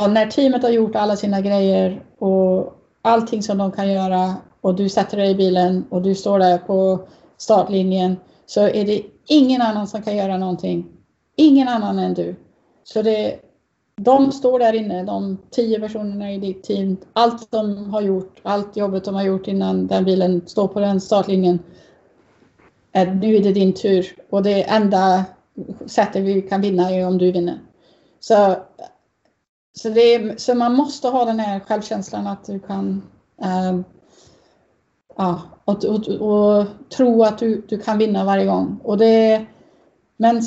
ja, när teamet har gjort alla sina grejer och allting som de kan göra och du sätter dig i bilen och du står där på startlinjen så är det ingen annan som kan göra någonting. Ingen annan än du. Så det, de står där inne, de tio personerna i ditt team. Allt de har gjort, allt jobbet de har gjort innan den bilen står på den startlinjen. Nu är det din tur och det enda sättet vi kan vinna är om du vinner. Så, så, det, så man måste ha den här självkänslan att du kan äh, ja, och, och, och, tro att du, du kan vinna varje gång. Och det, men,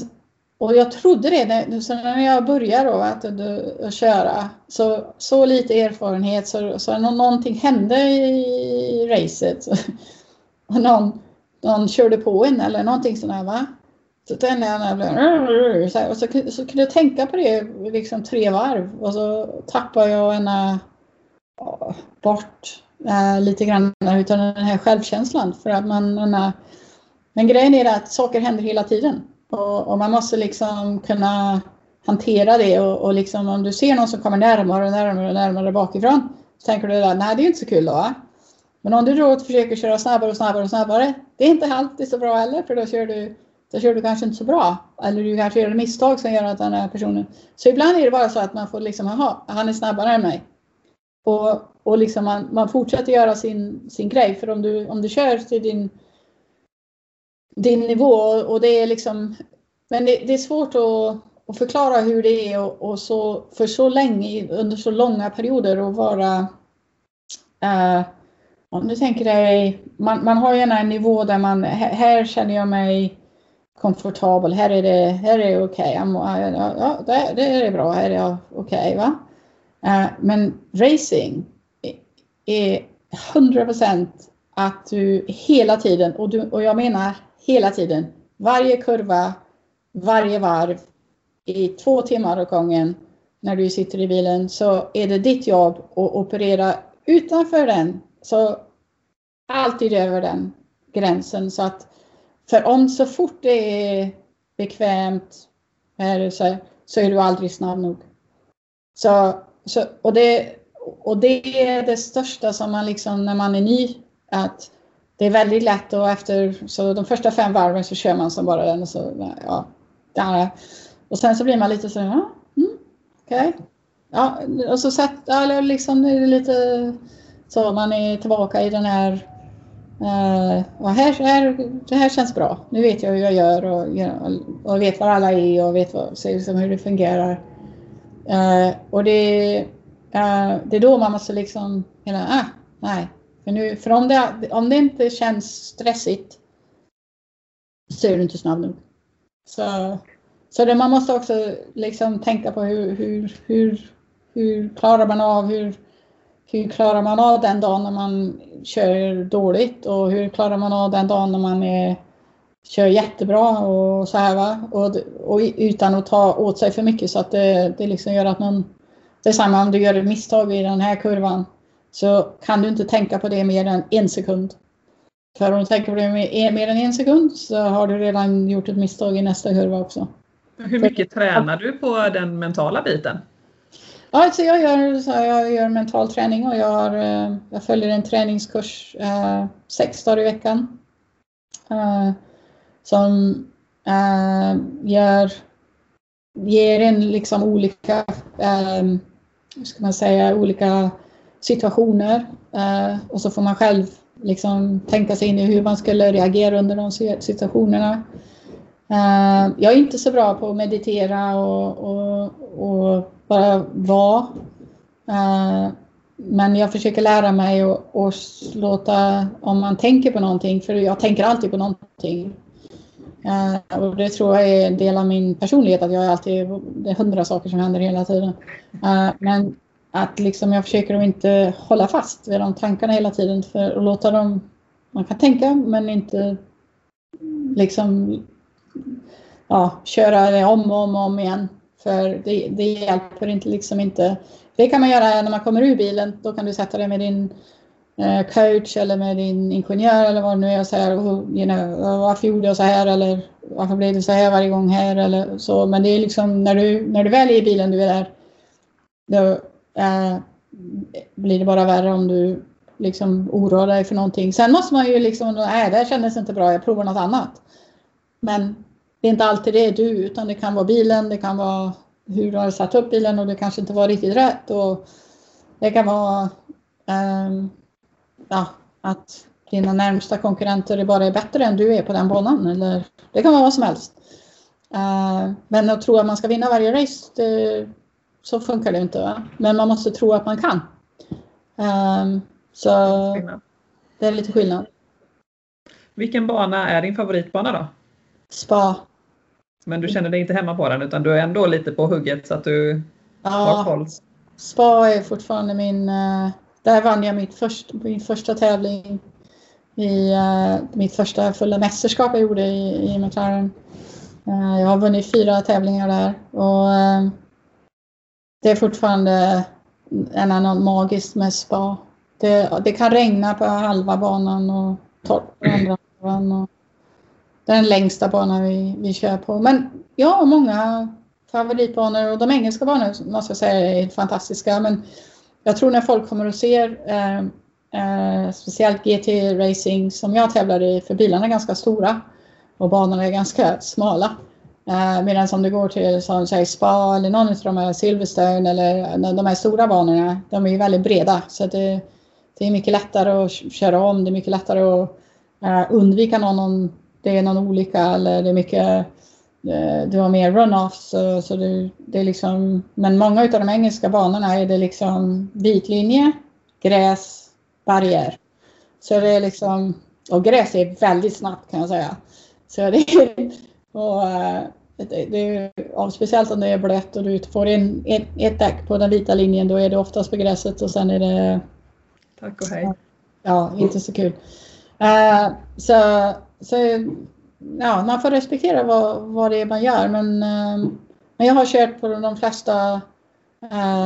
och jag trodde det när, så när jag började då, att, att, att köra. Så, så lite erfarenhet så, så någonting hände i racet. Och någon, någon körde på en eller någonting sånt va. Så tände jag när så, och så, så kunde jag tänka på det liksom tre varv och så tappade jag ena bort äh, lite grann utav den här självkänslan. För att man, man, men grejen är att saker händer hela tiden och, och man måste liksom kunna hantera det och, och liksom om du ser någon som kommer närmare och närmare och närmare bakifrån så tänker du att nej det är inte så kul då. va. Men om du då försöker köra snabbare och snabbare och snabbare, det är inte alltid så bra heller för då kör du, där kör du kanske inte så bra. Eller du kanske gör misstag som gör att den här personen... Så ibland är det bara så att man får liksom, jaha, han är snabbare än mig. Och, och liksom man, man fortsätter göra sin, sin grej. För om du, om du kör till din, din nivå och det är liksom... Men det, det är svårt att, att, förklara hur det är och, och, så, för så länge, under så långa perioder och vara... Uh, om du tänker dig, man, man har gärna en nivå där man, här känner jag mig komfortabel, här är det, här är det okej, okay. ja, det, det är bra, här är jag okej. Okay, Uh, eh, men racing är 100% att du hela tiden, och, du, och jag menar hela tiden, varje kurva, varje varv i två timmar åt gången när du sitter i bilen så är det ditt jobb att operera utanför den. Så alltid över den gränsen. Så att, för om så fort det är bekvämt så, så är du aldrig snabb nog. Så så, och, det, och det är det största som man liksom när man är ny, att det är väldigt lätt och efter så de första fem varven så kör man som bara den och så, ja, där. Och sen så blir man lite så, ja, mm, okej. Okay. Ja, och så sett, eller liksom är det lite så man är tillbaka i den här uh, och här, här, det här känns bra. Nu vet jag hur jag gör och, och vet var alla är och vet vad, så liksom hur det fungerar. Uh, och det, uh, det är då man måste liksom, hela, ah, nej. För, nu, för om, det, om det inte känns stressigt så är du inte snabb nog. Så, så det, man måste också liksom tänka på hur, hur, hur, hur klarar man av, hur, hur klarar man av den dagen när man kör dåligt och hur klarar man av den dagen när man är kör jättebra och så här va. Och, och utan att ta åt sig för mycket så att det, det liksom gör att man... Det är samma om du gör ett misstag i den här kurvan så kan du inte tänka på det mer än en sekund. för om du tänker på det eh, mer än en sekund så har du redan gjort ett misstag i nästa kurva också. Hur mycket för, tränar du på den mentala biten? Ja, alltså jag, gör, så jag gör mental träning och jag, har, eh, jag följer en träningskurs eh, sex dagar i veckan. Eh, som eh, gör, ger en liksom olika, eh, hur ska man säga, olika situationer. Eh, och så får man själv liksom tänka sig in i hur man skulle reagera under de situationerna. Uh, jag är inte så bra på att meditera och, och, och bara vara. Uh, men jag försöker lära mig att låta, om man tänker på någonting, för jag tänker alltid på någonting. Uh, och det tror jag är en del av min personlighet, att jag är alltid, det är hundra saker som händer hela tiden. men att liksom jag försöker att inte hålla fast vid de tankarna hela tiden för att låta dem, man kan tänka men inte liksom ja, köra det om och om, och om igen. För det, det hjälper inte liksom inte. Det kan man göra när man kommer ur bilen. Då kan du sätta dig med din eh, coach eller med din ingenjör eller vad det nu är och säga you know, varför gjorde jag så här eller varför blev det så här varje gång här eller så. Men det är liksom när du, när du väl är i bilen, du är där, då eh, blir det bara värre om du liksom oroar dig för någonting. Sen måste man ju liksom, nej det kändes inte bra, jag provar något annat. Men det är inte alltid det är du, utan det kan vara bilen, det kan vara hur du har satt upp bilen och det kanske inte var riktigt rätt. Och det kan vara um, ja, att dina närmsta konkurrenter bara är bättre än du är på den banan. Eller, det kan vara vad som helst. Uh, men att tro att man ska vinna varje race, det, så funkar det inte. Va? Men man måste tro att man kan. Um, så det är lite skillnad. Vilken bana är din favoritbana då? Spa. Men du känner dig inte hemma på den utan du är ändå lite på hugget så att du ja, har koll? Spa är fortfarande min... Uh, där vann jag mitt först, min första tävling i uh, mitt första fulla mästerskap jag gjorde i, i McLaren. Uh, jag har vunnit fyra tävlingar där och det är fortfarande en annan magiskt med spa. Det, det, kan regna på halva banan och torrt på andra halvan. Och den längsta banan vi, vi kör på. Men jag har många favoritbanor och de engelska banorna måste jag säga är fantastiska. Men jag tror när folk kommer och ser eh, eh, speciellt GT Racing som jag tävlar i, för bilarna är ganska stora och banorna är ganska smala. Eh, Medan om du går till som säger Spa eller någon av de här Silverstone eller de här stora banorna, de är ju väldigt breda. Så det, det är mycket lättare att köra om, det är mycket lättare att eh, undvika någon någon det är någon olycka eller det är mycket uh, du har mer runoffs. Så, så det, det, är liksom, men många av de engelska banorna är det liksom vit linje, gräs, barriär. Så det är liksom, och gräs är väldigt snabbt kan jag säga. Så det är, och, uh, det, det, ja, speciellt om det är blött och du får in ett, ett däck på den vita linjen då är det oftast på gräset och sen är det... Tack och hej. Ja, inte så kul. Uh, så, så ja, man får respektera vad, vad det är man gör men, eh, men jag har kört på de flesta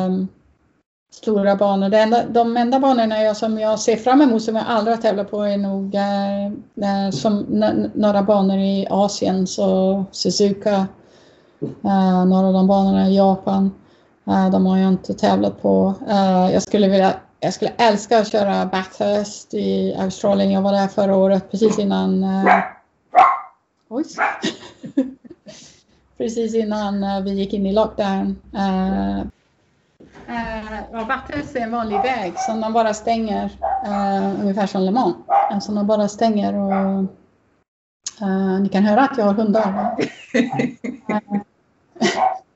um, stora banor. Enda, de enda banorna jag, som jag ser fram emot som jag aldrig har tävlat på är nog eh, eh som några banor i Asien, så Suzuka, eh, några av de banorna i Japan. Eh, de har jag inte tävlat på. Eh, jag skulle vilja jag skulle älska att köra Bathurst i Australien. Jag var där förra året precis innan... Eh, oj! precis innan eh, vi gick in i lockdown. Eh, Eh, Bathurst är en vanlig väg som de bara stänger, eh, ungefär som Le Mans. Eh, som de bara stänger och eh, ni kan höra att jag har hundar.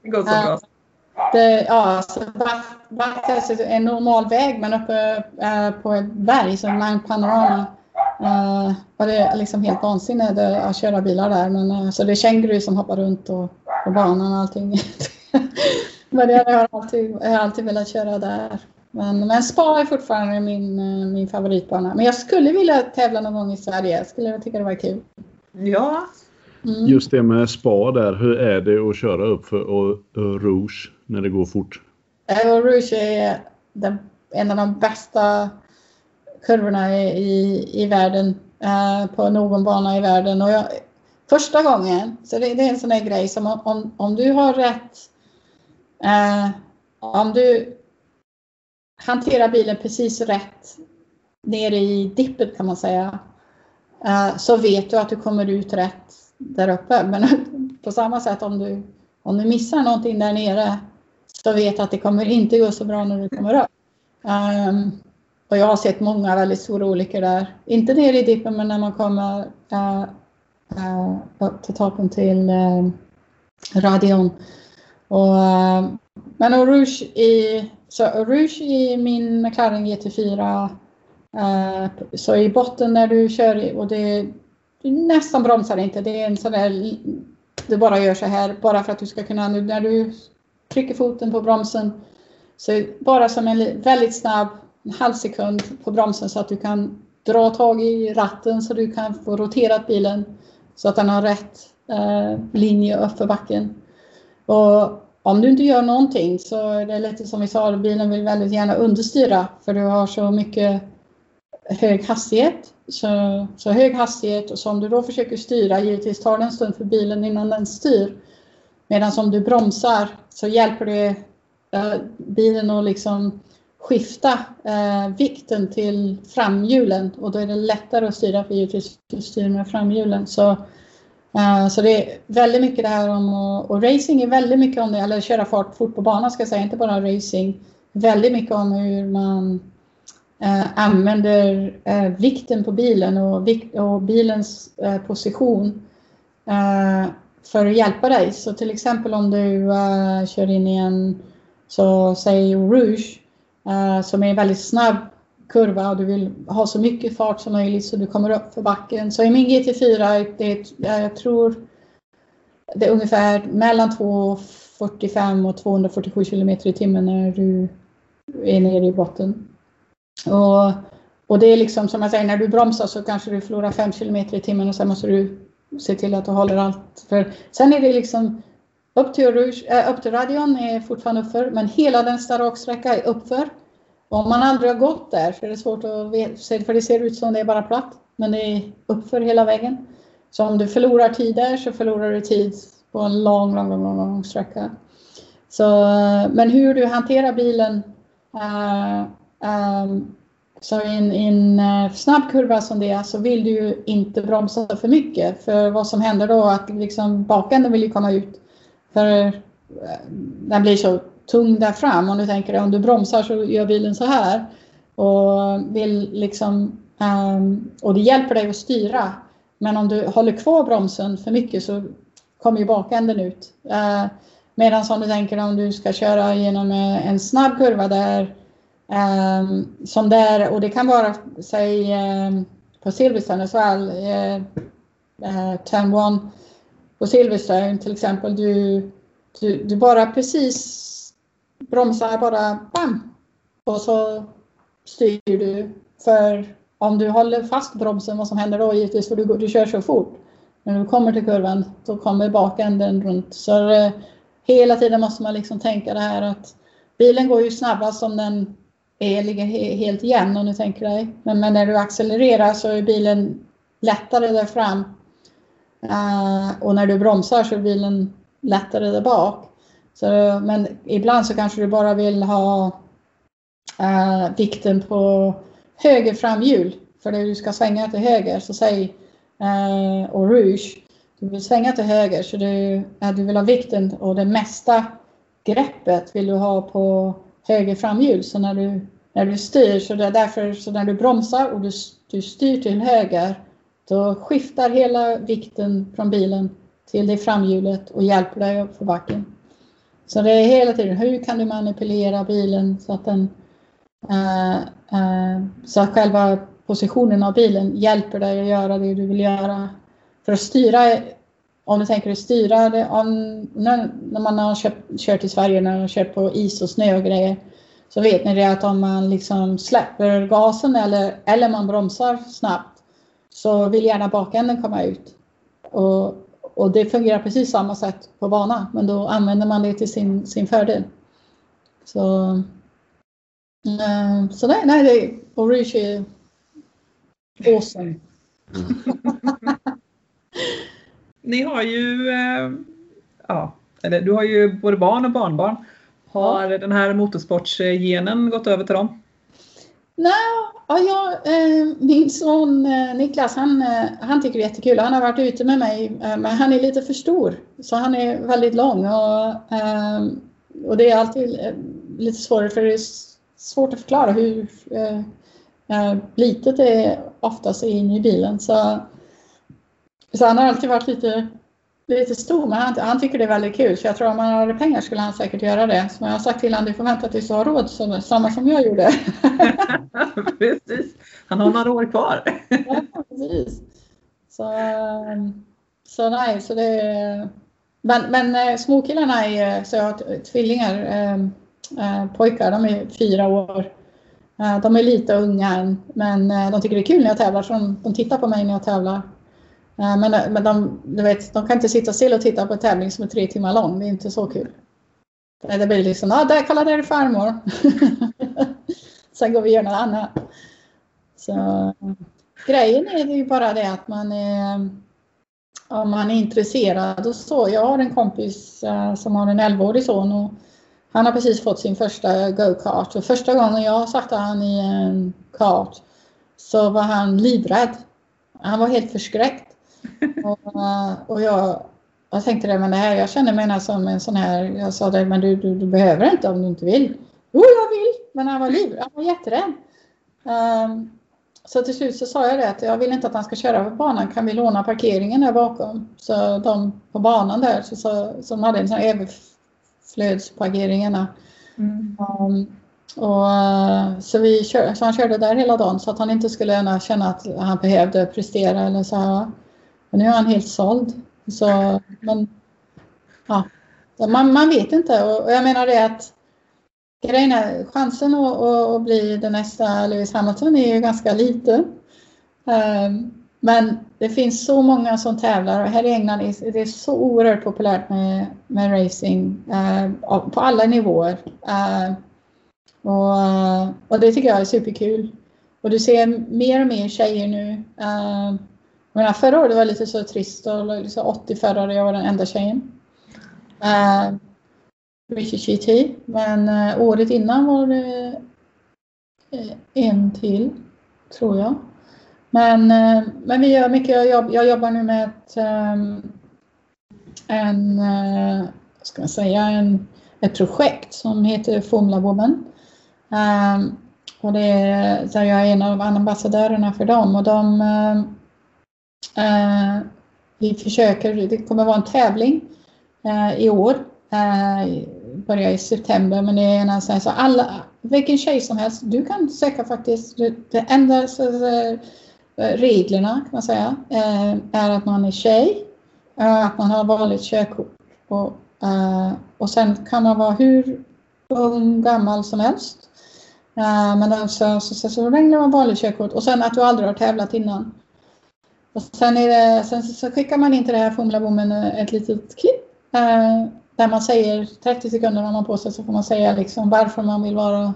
det går så bra. Det, ja, alltså, Bathurst är alltså en normal väg men uppe eh, på ett berg som Line Panorama Uh, och det är liksom helt vansinnigt att köra bilar där. Men, uh, så det är känguru som hoppar runt och, på banan och allting. Men jag har alltid, jag har alltid velat köra där. Men, men spa är fortfarande min, min favoritbana. Men jag skulle vilja tävla någon gång i Sverige. Jag skulle tycka det var kul. Ja. Mm. Just det med spa där. Hur är det att köra upp för Rouge när det går fort? Och Rouge är den, en av de bästa kurvorna i, i, i världen. uh, på någon bana i världen. Och jag, första gången, så det, det, är en sån här grej som om, om, om du har rätt, uh, om du hanterar bilen precis rätt nere i dippet kan man säga, uh, så vet du att du kommer ut rätt där uppe. Men på samma sätt om du, om du missar någonting där nere så vet att det kommer inte gå så bra när du kommer upp. Um, och jag har sett många väldigt stora olyckor där. Inte nere i dippen men när man kommer uh, uh, upp till toppen till uh, radion. Och, uh, men Rouge i, så Rouge i min McLaren GT4 uh, så i botten när du kör och det nästan bromsar inte. Det är en sån där du bara gör så här bara för att du ska kunna när du trycker foten på bromsen. Så bara som en väldigt snabb en halv sekund på bromsen så att du kan dra tag i ratten så du kan få roterat bilen så att den har rätt eh, linje upp för backen. Och om du inte gör någonting så är det lite som vi sa, bilen vill väldigt gärna understyra för du har så mycket hög hastighet. Så, så hög hastighet och som du då försöker styra, givetvis tar det en stund för bilen innan den styr. Medan om du bromsar så hjälper det eh, bilen att liksom skifta eh, vikten till framhjulen och då är det lättare att styra för givetvis du styr med framhjulen. Så, eh, så det är väldigt mycket det här om och, och racing är väldigt mycket om det, eller köra fart fort på banan ska jag säga, inte bara racing. Väldigt mycket om hur man eh, använder eh, vikten på bilen och, och bilens eh, position eh, för att hjälpa dig. Så till exempel om du eh, kör in i en, så säg Rouge, eh, som är en väldigt snabb kurva och du vill ha så mycket fart som möjligt så du kommer upp för backen. Så i min GT4, det, eh, jag tror det är ungefär mellan 245 och 247 km i timmen när du är nere i botten. Och, och det är liksom som jag säger, när du bromsar så kanske du förlorar 5 km i timmen och sen måste du se till att du håller allt. För sen är det liksom upp till, Rouge, äh, upp till radion är fortfarande uppför, men hela den raksträcka är uppför. Och om man aldrig har gått där så är det svårt att veta, för det ser ut som det är bara platt, men det är uppför hela vägen. Så om du förlorar tid där så förlorar du tid på en lång, lång, lång, lång sträcka. Så, eh, men hur du hanterar bilen eh, um, så i en, en eh, snabb kurva som det är så vill du ju inte bromsa för mycket. För vad som händer då är att liksom bakänden vill ju komma ut. För eh, den blir så tung där fram. Om du tänker om du bromsar så gör bilen så här. Och, vill liksom, um, och det hjälper dig att styra. Men om du håller kvar bromsen för mycket så kommer ju bakänden ut. Uh, Medan om du tänker om du ska köra genom en snabb kurva där Ehm, som där, och det kan vara, säg ehm, på Silverstone as well, turn one på Silverstone till exempel, du, du, du bara precis bromsar bara bam och så styr du. För om du håller fast bromsen, vad som händer då givetvis, för du, du kör så fort. När du kommer till kurvan, då kommer bakänden runt. Så uh, hela tiden måste man liksom tänka det här att bilen går ju snabbast om den är, ligger helt jämn om du tänker dig. Men, men, när du accelererar så är bilen lättare där fram. Uh, och när du bromsar så är bilen lättare där bak. Så, men ibland så kanske du bara vill ha uh, vikten på höger framhjul. För när du ska svänga till höger, så säg uh, och rouge. Du vill svänga till höger så du, du vill ha vikten och det mesta greppet vill du ha på höger framhjul. Så när du när du styr, så det är därför så när du bromsar och du, du styr till höger, då skiftar hela vikten från bilen till det framhjulet och hjälper dig upp för backen. Så det är hela tiden, hur kan du manipulera bilen så att den uh, uh, så att själva positionen av bilen hjälper dig att göra det du vill göra. För att styra, om du tänker dig styra det, om, när, när man har köpt, kört i Sverige, när man har kört på is och snö och grejer, så vet ni det att om man liksom släpper gasen eller, eller man bromsar snabbt så vill gärna bakänden komma ut. Och, och det fungerar precis samma sätt på bana men då använder man det till sin, sin fördel. Så, eh, så nej, nej det, Orish är awesome. Ni har ju, eh, ja, eller du har ju både barn och barnbarn. Har den här motorsportsgenen gått över till dem? Nej, ja, jag, eh, min son eh, Niklas han, eh, han tycker det är jättekul. Han har varit ute med mig men han är lite för stor. Så han är väldigt lång och, och det är alltid lite svårare för det är svårt att förklara hur litet det är oftast inne i bilen. Så, så han har alltid varit lite lite stor, men han, han, tycker det är väldigt kul. Så jag tror om han hade pengar skulle han säkert göra det. Så jag har sagt till honom, du får vänta tills du har råd, så, samma som jag gjorde. precis. Han har några år kvar. ja, precis. Så, så nej, så det men, men äh, småkillarna är, så jag har tvillingar, äh, pojkar, de är fyra år. Äh, de är lite unga än, men de tycker det är kul när jag tävlar, så de, de tittar på mig när jag tävlar. Eh, men, eh, men de, du vet, de kan inte sitta still och titta på en tävling som är tre timmar lång. Det är inte så kul. Eh, det blir liksom, ja ah, där, kolla där är farmor. Sen går vi och gör något annat. Så, grejen är ju bara det att man är, om man är intresserad och så. Jag har en kompis som har en 11-årig son och han har precis fått sin första go-kart och första gången jag satte han i en kart så var han livrädd. Han var helt förskräckt och, och jag, jag tänkte det, men det här, jag känner mig som en sån här, jag sa det, men du, du, du behöver inte om du inte vill. Jo, jag vill, men han var liv, han var jätterädd. Um, så till slut så sa jag det att jag vill inte att han ska köra på banan, kan vi låna parkeringen där bakom? Så de på banan där så, så, som hade en sån överflödsparkeringarna. Mm. Um, och, så, vi kör, så han körde där hela dagen så att han inte skulle känna att han behövde prestera eller så här. Men nu är han helt såld. Så, men, ja, man, man vet inte och, och jag menar det att grejen är, chansen att, att, bli den nästa Lewis Hamilton är ju ganska liten. Ehm, men det finns så många som tävlar och här i England är det så oerhört populärt med, med racing ehm, på alla nivåer. Ehm, och, och, det tycker jag är superkul. Och du ser mer och mer tjejer nu. Men förra året var det lite så trist och liksom 80 förare, jag var den enda tjejen. Eh, uh, Richie GT. Men uh, året innan var det uh, en till, tror jag. Men, uh, men vi gör mycket, jag, jobb, jag jobbar nu med ett, um, en, uh, ska man säga, en, ett projekt som heter Formula Woman. Um, och det är, där jag är en av ambassadörerna för dem och de Eh, Eh, vi försöker, det kommer vara en tävling eh, i år. Eh, börjar i september men det är en sån så alla, vilken tjej som helst, du kan söka faktiskt. Det enda eh, reglerna kan man säga eh, är att man är tjej, att man har vanligt körkort och, och sen kan man vara hur ung, gammal som helst. Men alltså, så, så, så länge man vanligt körkort och sen att du aldrig har tävlat innan. Och sen, är det, sen så skickar man in till det här Fumlabommen ett litet klipp eh, där man säger 30 sekunder har man på sig så får man säga liksom varför man vill vara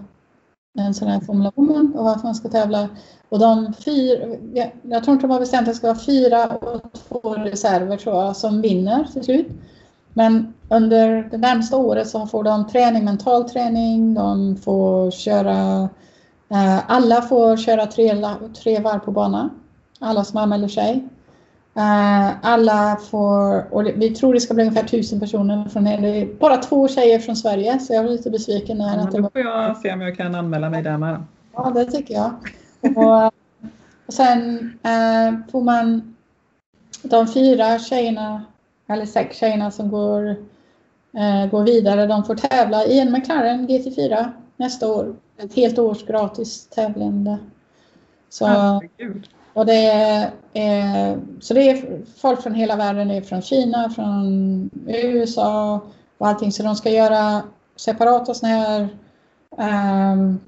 en sån här Fumlabommen och varför man ska tävla. Och de fyra, jag, jag tror inte de har bestämt att det ska vara fyra och två reserver tror jag som vinner till slut. Men under det närmsta året så får de träning, mental träning, de får köra, eh, alla får köra tre, tre varv på banan alla som anmäler sig. Alla får, och vi tror det ska bli ungefär tusen personer från det är bara två tjejer från Sverige så jag var lite besviken. När ja, att då får jag se om jag kan anmäla mig där med. Ja, det tycker jag. Och, och sen uh, får man de fyra tjejerna, eller sex tjejerna som går, uh, går vidare, de får tävla i en McLaren GT4 nästa år. Ett helt års gratis tävlande. Så, Herregud. Och det är, eh, så det är folk från hela världen, det är från Kina, från USA och allting. Så de ska göra separata sådana här um,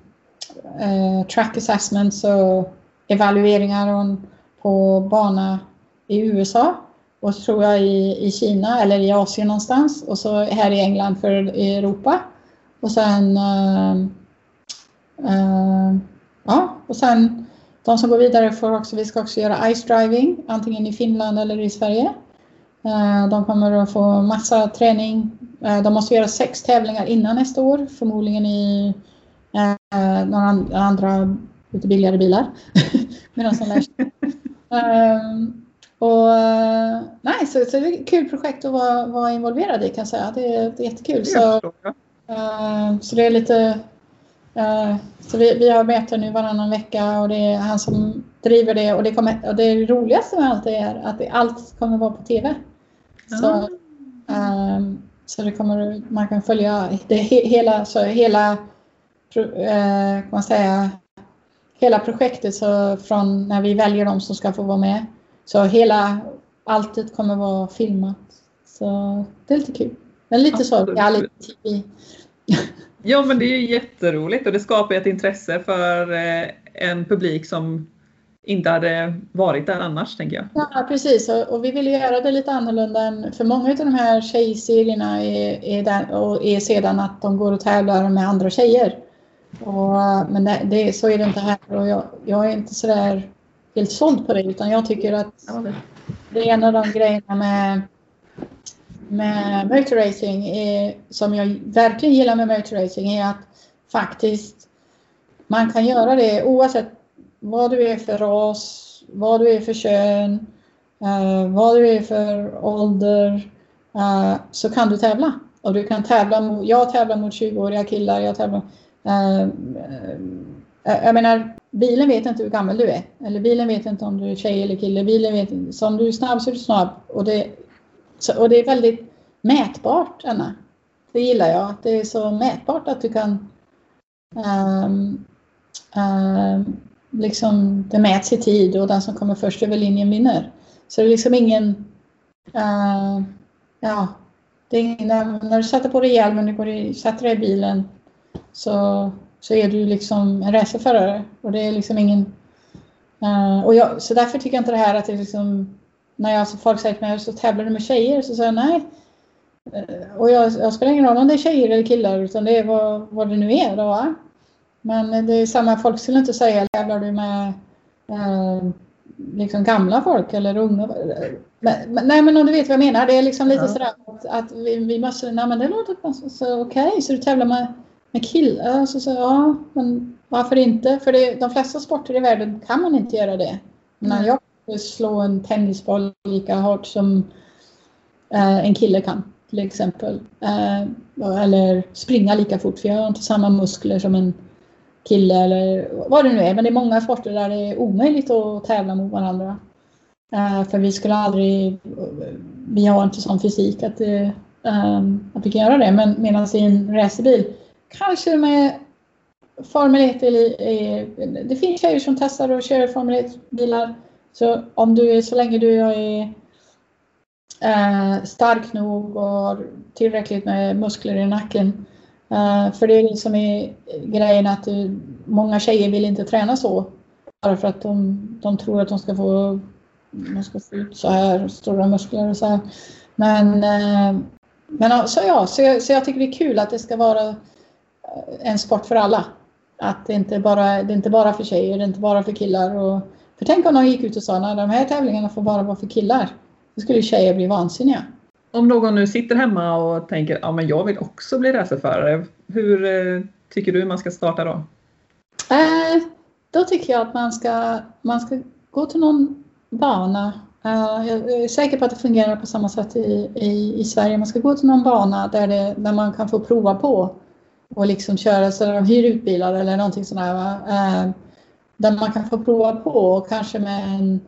uh, track assessments och evalueringar på bana i USA och så tror jag i, i Kina eller i Asien någonstans och så här i England för Europa. Och sen uh, uh, ja, och sen de som går vidare får också, vi ska också göra ice driving, antingen i Finland eller i Sverige. Eh, de kommer att få massa träning. Eh, de måste göra sex tävlingar innan nästa år, förmodligen i eh, några andra lite billigare bilar. Medan som lär sig. och, nej, så, så det är ett kul projekt att vara, vara involverad i kan jag säga. Det, är, det är jättekul. Så, så det är lite så vi, vi har möten nu varannan vecka och det är han som driver det och det, kommer, och det roligaste med allt är att det, allt kommer vara på TV. Så, um, så det kommer, man kan följa det, hela, så hela eh, man säga, hela projektet så från när vi väljer de som ska få vara med. Så hela, alltet kommer vara filmat. Så det är lite kul. Men lite Absolut. så, reality-tv. Ja men det är ju jätteroligt och det skapar ett intresse för eh, en publik som inte hade varit där annars tänker jag. Ja precis och, och vi vill göra det lite annorlunda än för många av de här tjejserierna är, är, där, och är sedan att de går och tävlar med andra tjejer. Och, men det, det, så är det inte här och jag, jag är inte sådär helt såld på det utan jag tycker att det är en av de grejerna med med motorracing är, som jag verkligen gillar med motorracing är att faktiskt man kan göra det oavsett vad du är för ras, vad du är för kön, uh, vad du är för ålder uh, så kan du tävla. Och du kan tävla mot, jag tävlar mot 20-åriga killar, jag tävlar uh, jag menar, bilen vet inte hur gammal du är. Eller bilen vet inte om du är tjej eller kille. Bilen vet inte. Så om du är snabb så är du snabb. Och det, så, och det är väldigt mätbart, Anna. Det gillar jag. Att det är så mätbart att du kan um, um, liksom, det mäts i tid och den som kommer först över linjen vinner. Så det är liksom ingen... Uh, ja, det är ingen, när, du sätter på dig hjälmen och går sätter dig i bilen så, så är du liksom en racerförare. Och det är liksom ingen... Uh, och jag, så därför tycker jag inte det här att det är liksom... När jag, så folk säger till mig så tävlar du med tjejer? Så säger jag nej. Uh, och jag, jag spelar ingen roll om det är tjejer eller killar utan det är vad, vad det nu är. Då, va? Men det är samma, folk skulle inte säga tävlar du med eh, liksom gamla folk eller unga? Men, men, nej men om du vet vad jag menar. Det är liksom lite ja. sådär att, att vi, vi, måste, nej men det låter så okej, okay, så du tävlar med, med killar? Så, så, ja, men varför inte? För det, de flesta sporter i världen kan man inte göra det. Men mm. jag slå en tennisboll lika hårt som eh, en kille kan till exempel. Eh, eller springa lika fort för jag har inte samma muskler som en kille eller vad det nu är. Men det är många sporter där det är omöjligt att tävla mot varandra. Eh, för vi skulle aldrig, vi har inte sån fysik att, det, att vi kan göra det. Men medan i en racerbil, kanske med Formel 1, det finns tjejer som testar och kör Formel 1-bilar. Så om du, så länge du är eh, stark nog och har tillräckligt med muskler i nacken Eh, för det är det som är grejen att du, många tjejer vill inte träna så. Bara för att de, de tror att de ska få, de ska få ut så här stora muskler och så här. Men, eh, men så ja, så jag, så jag tycker det är kul att det ska vara eh, en sport för alla. Att det inte bara det är inte bara för tjejer, det är inte bara för killar. Och, för tänk om de gick ut och sa att de här tävlingarna får bara vara för killar. Då skulle tjejer bli vansinniga om någon nu sitter hemma och tänker ja men jag vill också bli racerförare. Hur eh, tycker du man ska starta då? Eh, då tycker jag att man ska, man ska gå till någon bana. Eh, jag är säker på att det fungerar på samma sätt i, i, i Sverige. Man ska gå till någon bana där, det, där man kan få prova på och liksom köra så de hyr ut bilar eller någonting sånt där. Där man kan få prova på och kanske med en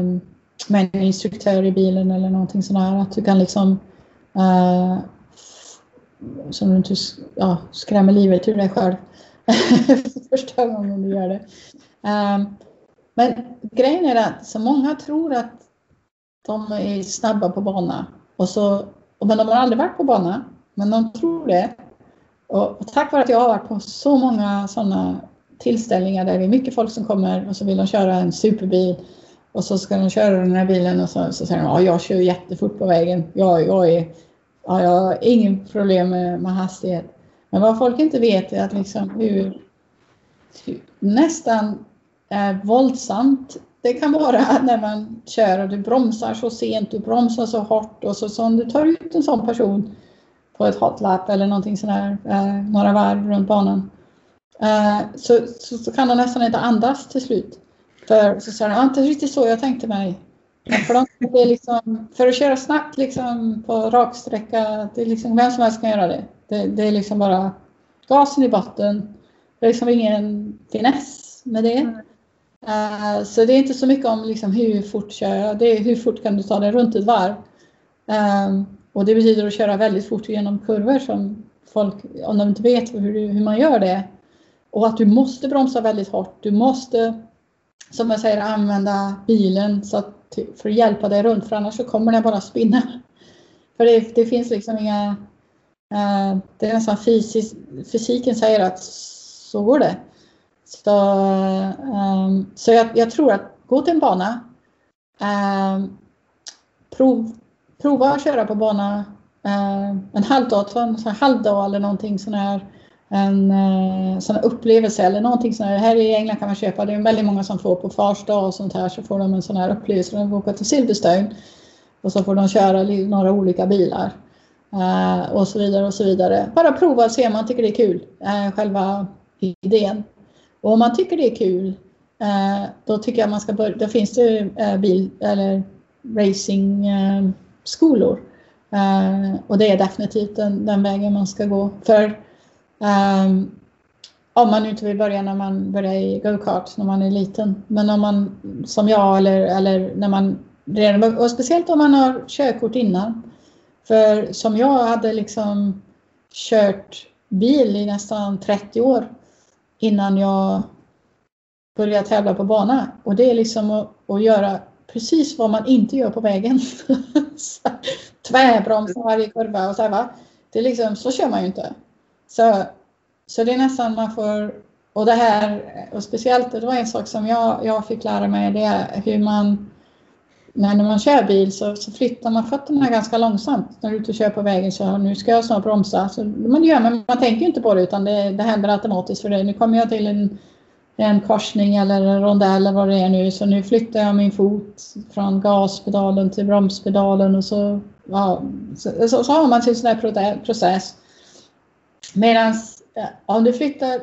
um, med en instruktör i bilen eller någonting sånt där. Att du kan liksom uh, som du inte ja, skrämmer livet ur dig själv första gången du gör det. Um, men grejen är att så många tror att de är snabba på bana och så, men de har aldrig varit på bana, men de tror det. Och, och tack vare att jag har varit på så många sådana tillställningar där det är mycket folk som kommer och så vill de köra en superbil och så ska de köra den här bilen och så, så säger de ja, jag kör jättefort på vägen. Jag, jag, är, ja, jag har inget problem med, med hastighet. Men vad folk inte vet är att liksom hur, nästan eh, våldsamt det kan vara när man kör och du bromsar så sent, du bromsar så hårt och så, så om du tar ut en sån person på ett hotlap eller någonting sådär, eh, några varv runt banan. Eh, så, så, så, kan de nästan inte andas till slut. För så säger de, inte riktigt så jag tänkte mig. För, de, det är liksom, för att köra snabbt liksom, på raksträcka, det är liksom, vem som helst kan göra det. det. Det är liksom bara gasen i botten. Det är liksom ingen finess med det. Mm. Uh, så det är inte så mycket om liksom, hur fort kör jag, det är hur fort kan du ta dig runt ett varv. Um, och det betyder att köra väldigt fort genom kurvor som folk, om de inte vet hur, hur man gör det. Och att du måste bromsa väldigt hårt. Du måste, som jag säger, använda bilen så att, för att hjälpa dig runt för annars så kommer den bara spinna. För det, det finns liksom inga... Eh, det är nästan fysis, fysiken säger att så går det. Så, eh, så jag, jag, tror att gå till en bana, eh, prov, prova att köra på bana eh, en halvdag, en halvdag eller någonting sån här en eh, sån upplevelse eller någonting sånt här. Här i England kan man köpa, det är väldigt många som får på fars dag och sånt här så får de en sån här upplevelse. De får åka till Silverstone och så får de köra några olika bilar. Eh, och så vidare och så vidare. Bara prova och se om man tycker det är kul, eh, själva idén. Och om man tycker det är kul, då tycker jag man ska börja. Då finns det bil eller racingskolor. Och det är definitivt den, den, vägen man ska gå. För Ehm, om man inte vill börja när man börjar i go-kart när man är liten. Men om man som jag eller, eller när man redan, och speciellt om man har körkort innan. För som jag hade liksom kört bil i nästan 30 år innan jag började tävla på bana. Och det är liksom att, att göra precis vad man inte gör på vägen. Tvärbromsa varje kurva och så här, va. Det är liksom, så kör man ju inte. Så, så det är nästan man får, och det här, och speciellt, det var en sak som jag, jag fick lära mig, det är hur man, när man kör bil så, så flyttar man fötterna ganska långsamt. När du är ute och kör på vägen så nu ska jag snart bromsa. Så man gör, men man tänker inte på det utan det, det händer automatiskt för det. Nu kommer jag till en en korsning eller en rondell eller vad det är nu. Så nu flyttar jag min fot från gaspedalen till bromspedalen och så, ja, så, så, så har man sin sån här process. Medan eh, om du flyttar,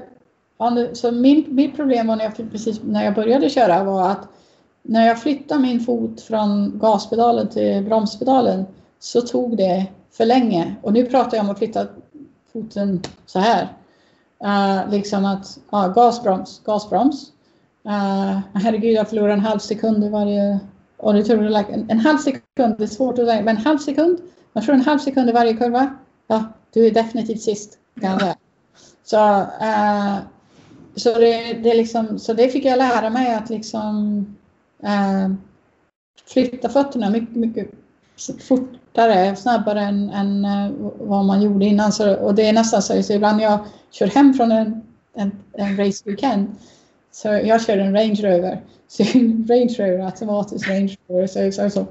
om du, så min, mitt problem var när jag, precis när jag började köra var att när jag flyttade min fot från gaspedalen till bromspedalen så tog det för länge. Och nu pratar jag om att flytta foten så här. Uh, liksom att uh, gasbroms, gasbroms. Uh, herregud, jag förlorar en halv sekund i varje... Och det tror jag, en, en halv sekund, det är svårt att säga, men en halv sekund? Jag tror en halv sekund i varje kurva. Ja, du är definitivt sist. Kan Så, uh, så, det, det liksom, så det fick jag lära mig att liksom uh, flytta fötterna mycket, mycket fortare, snabbare än, än eh, vad man gjorde innan. Så, och det är nästan så, så ibland jag kör hem från en, en, en race weekend. Så jag kör en Range Rover. Så Range Rover, automatisk Range Rover. Så, så, så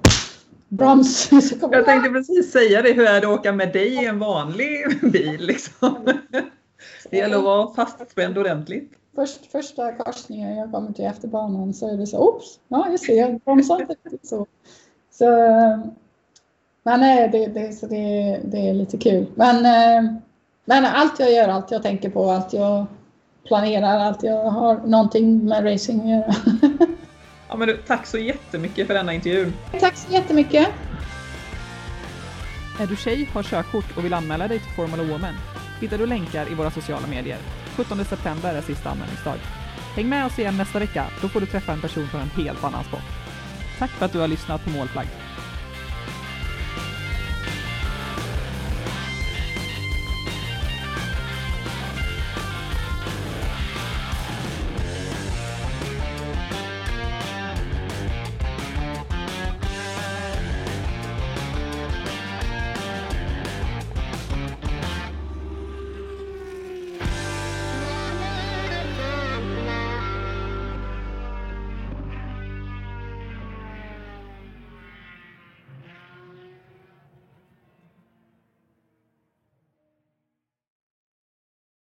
broms. Jag tänkte precis säga det, hur är det att åka med dig i en vanlig bil liksom? Det gäller att vara fastspänd ordentligt. Först, första korsningen jag kommer till efter banan så är det så, oops, ja just det, jag bromsar inte så. Så, men nej, det, det, så det, det är lite kul. Men eh, men allt jag gör, allt jag tänker på, allt jag planerar, allt jag har någonting med racing att göra. ja, men du, tack så jättemycket för denna intervju. Tack så jättemycket. Är du tjej, har körkort och vill anmäla dig till Formula Woman hittar du länkar i våra sociala medier. 17 september är sista anmälningsdag. Häng med oss igen nästa vecka, då får du träffa en person från en helt annan sport. Tack för att du har lyssnat på Målflagg.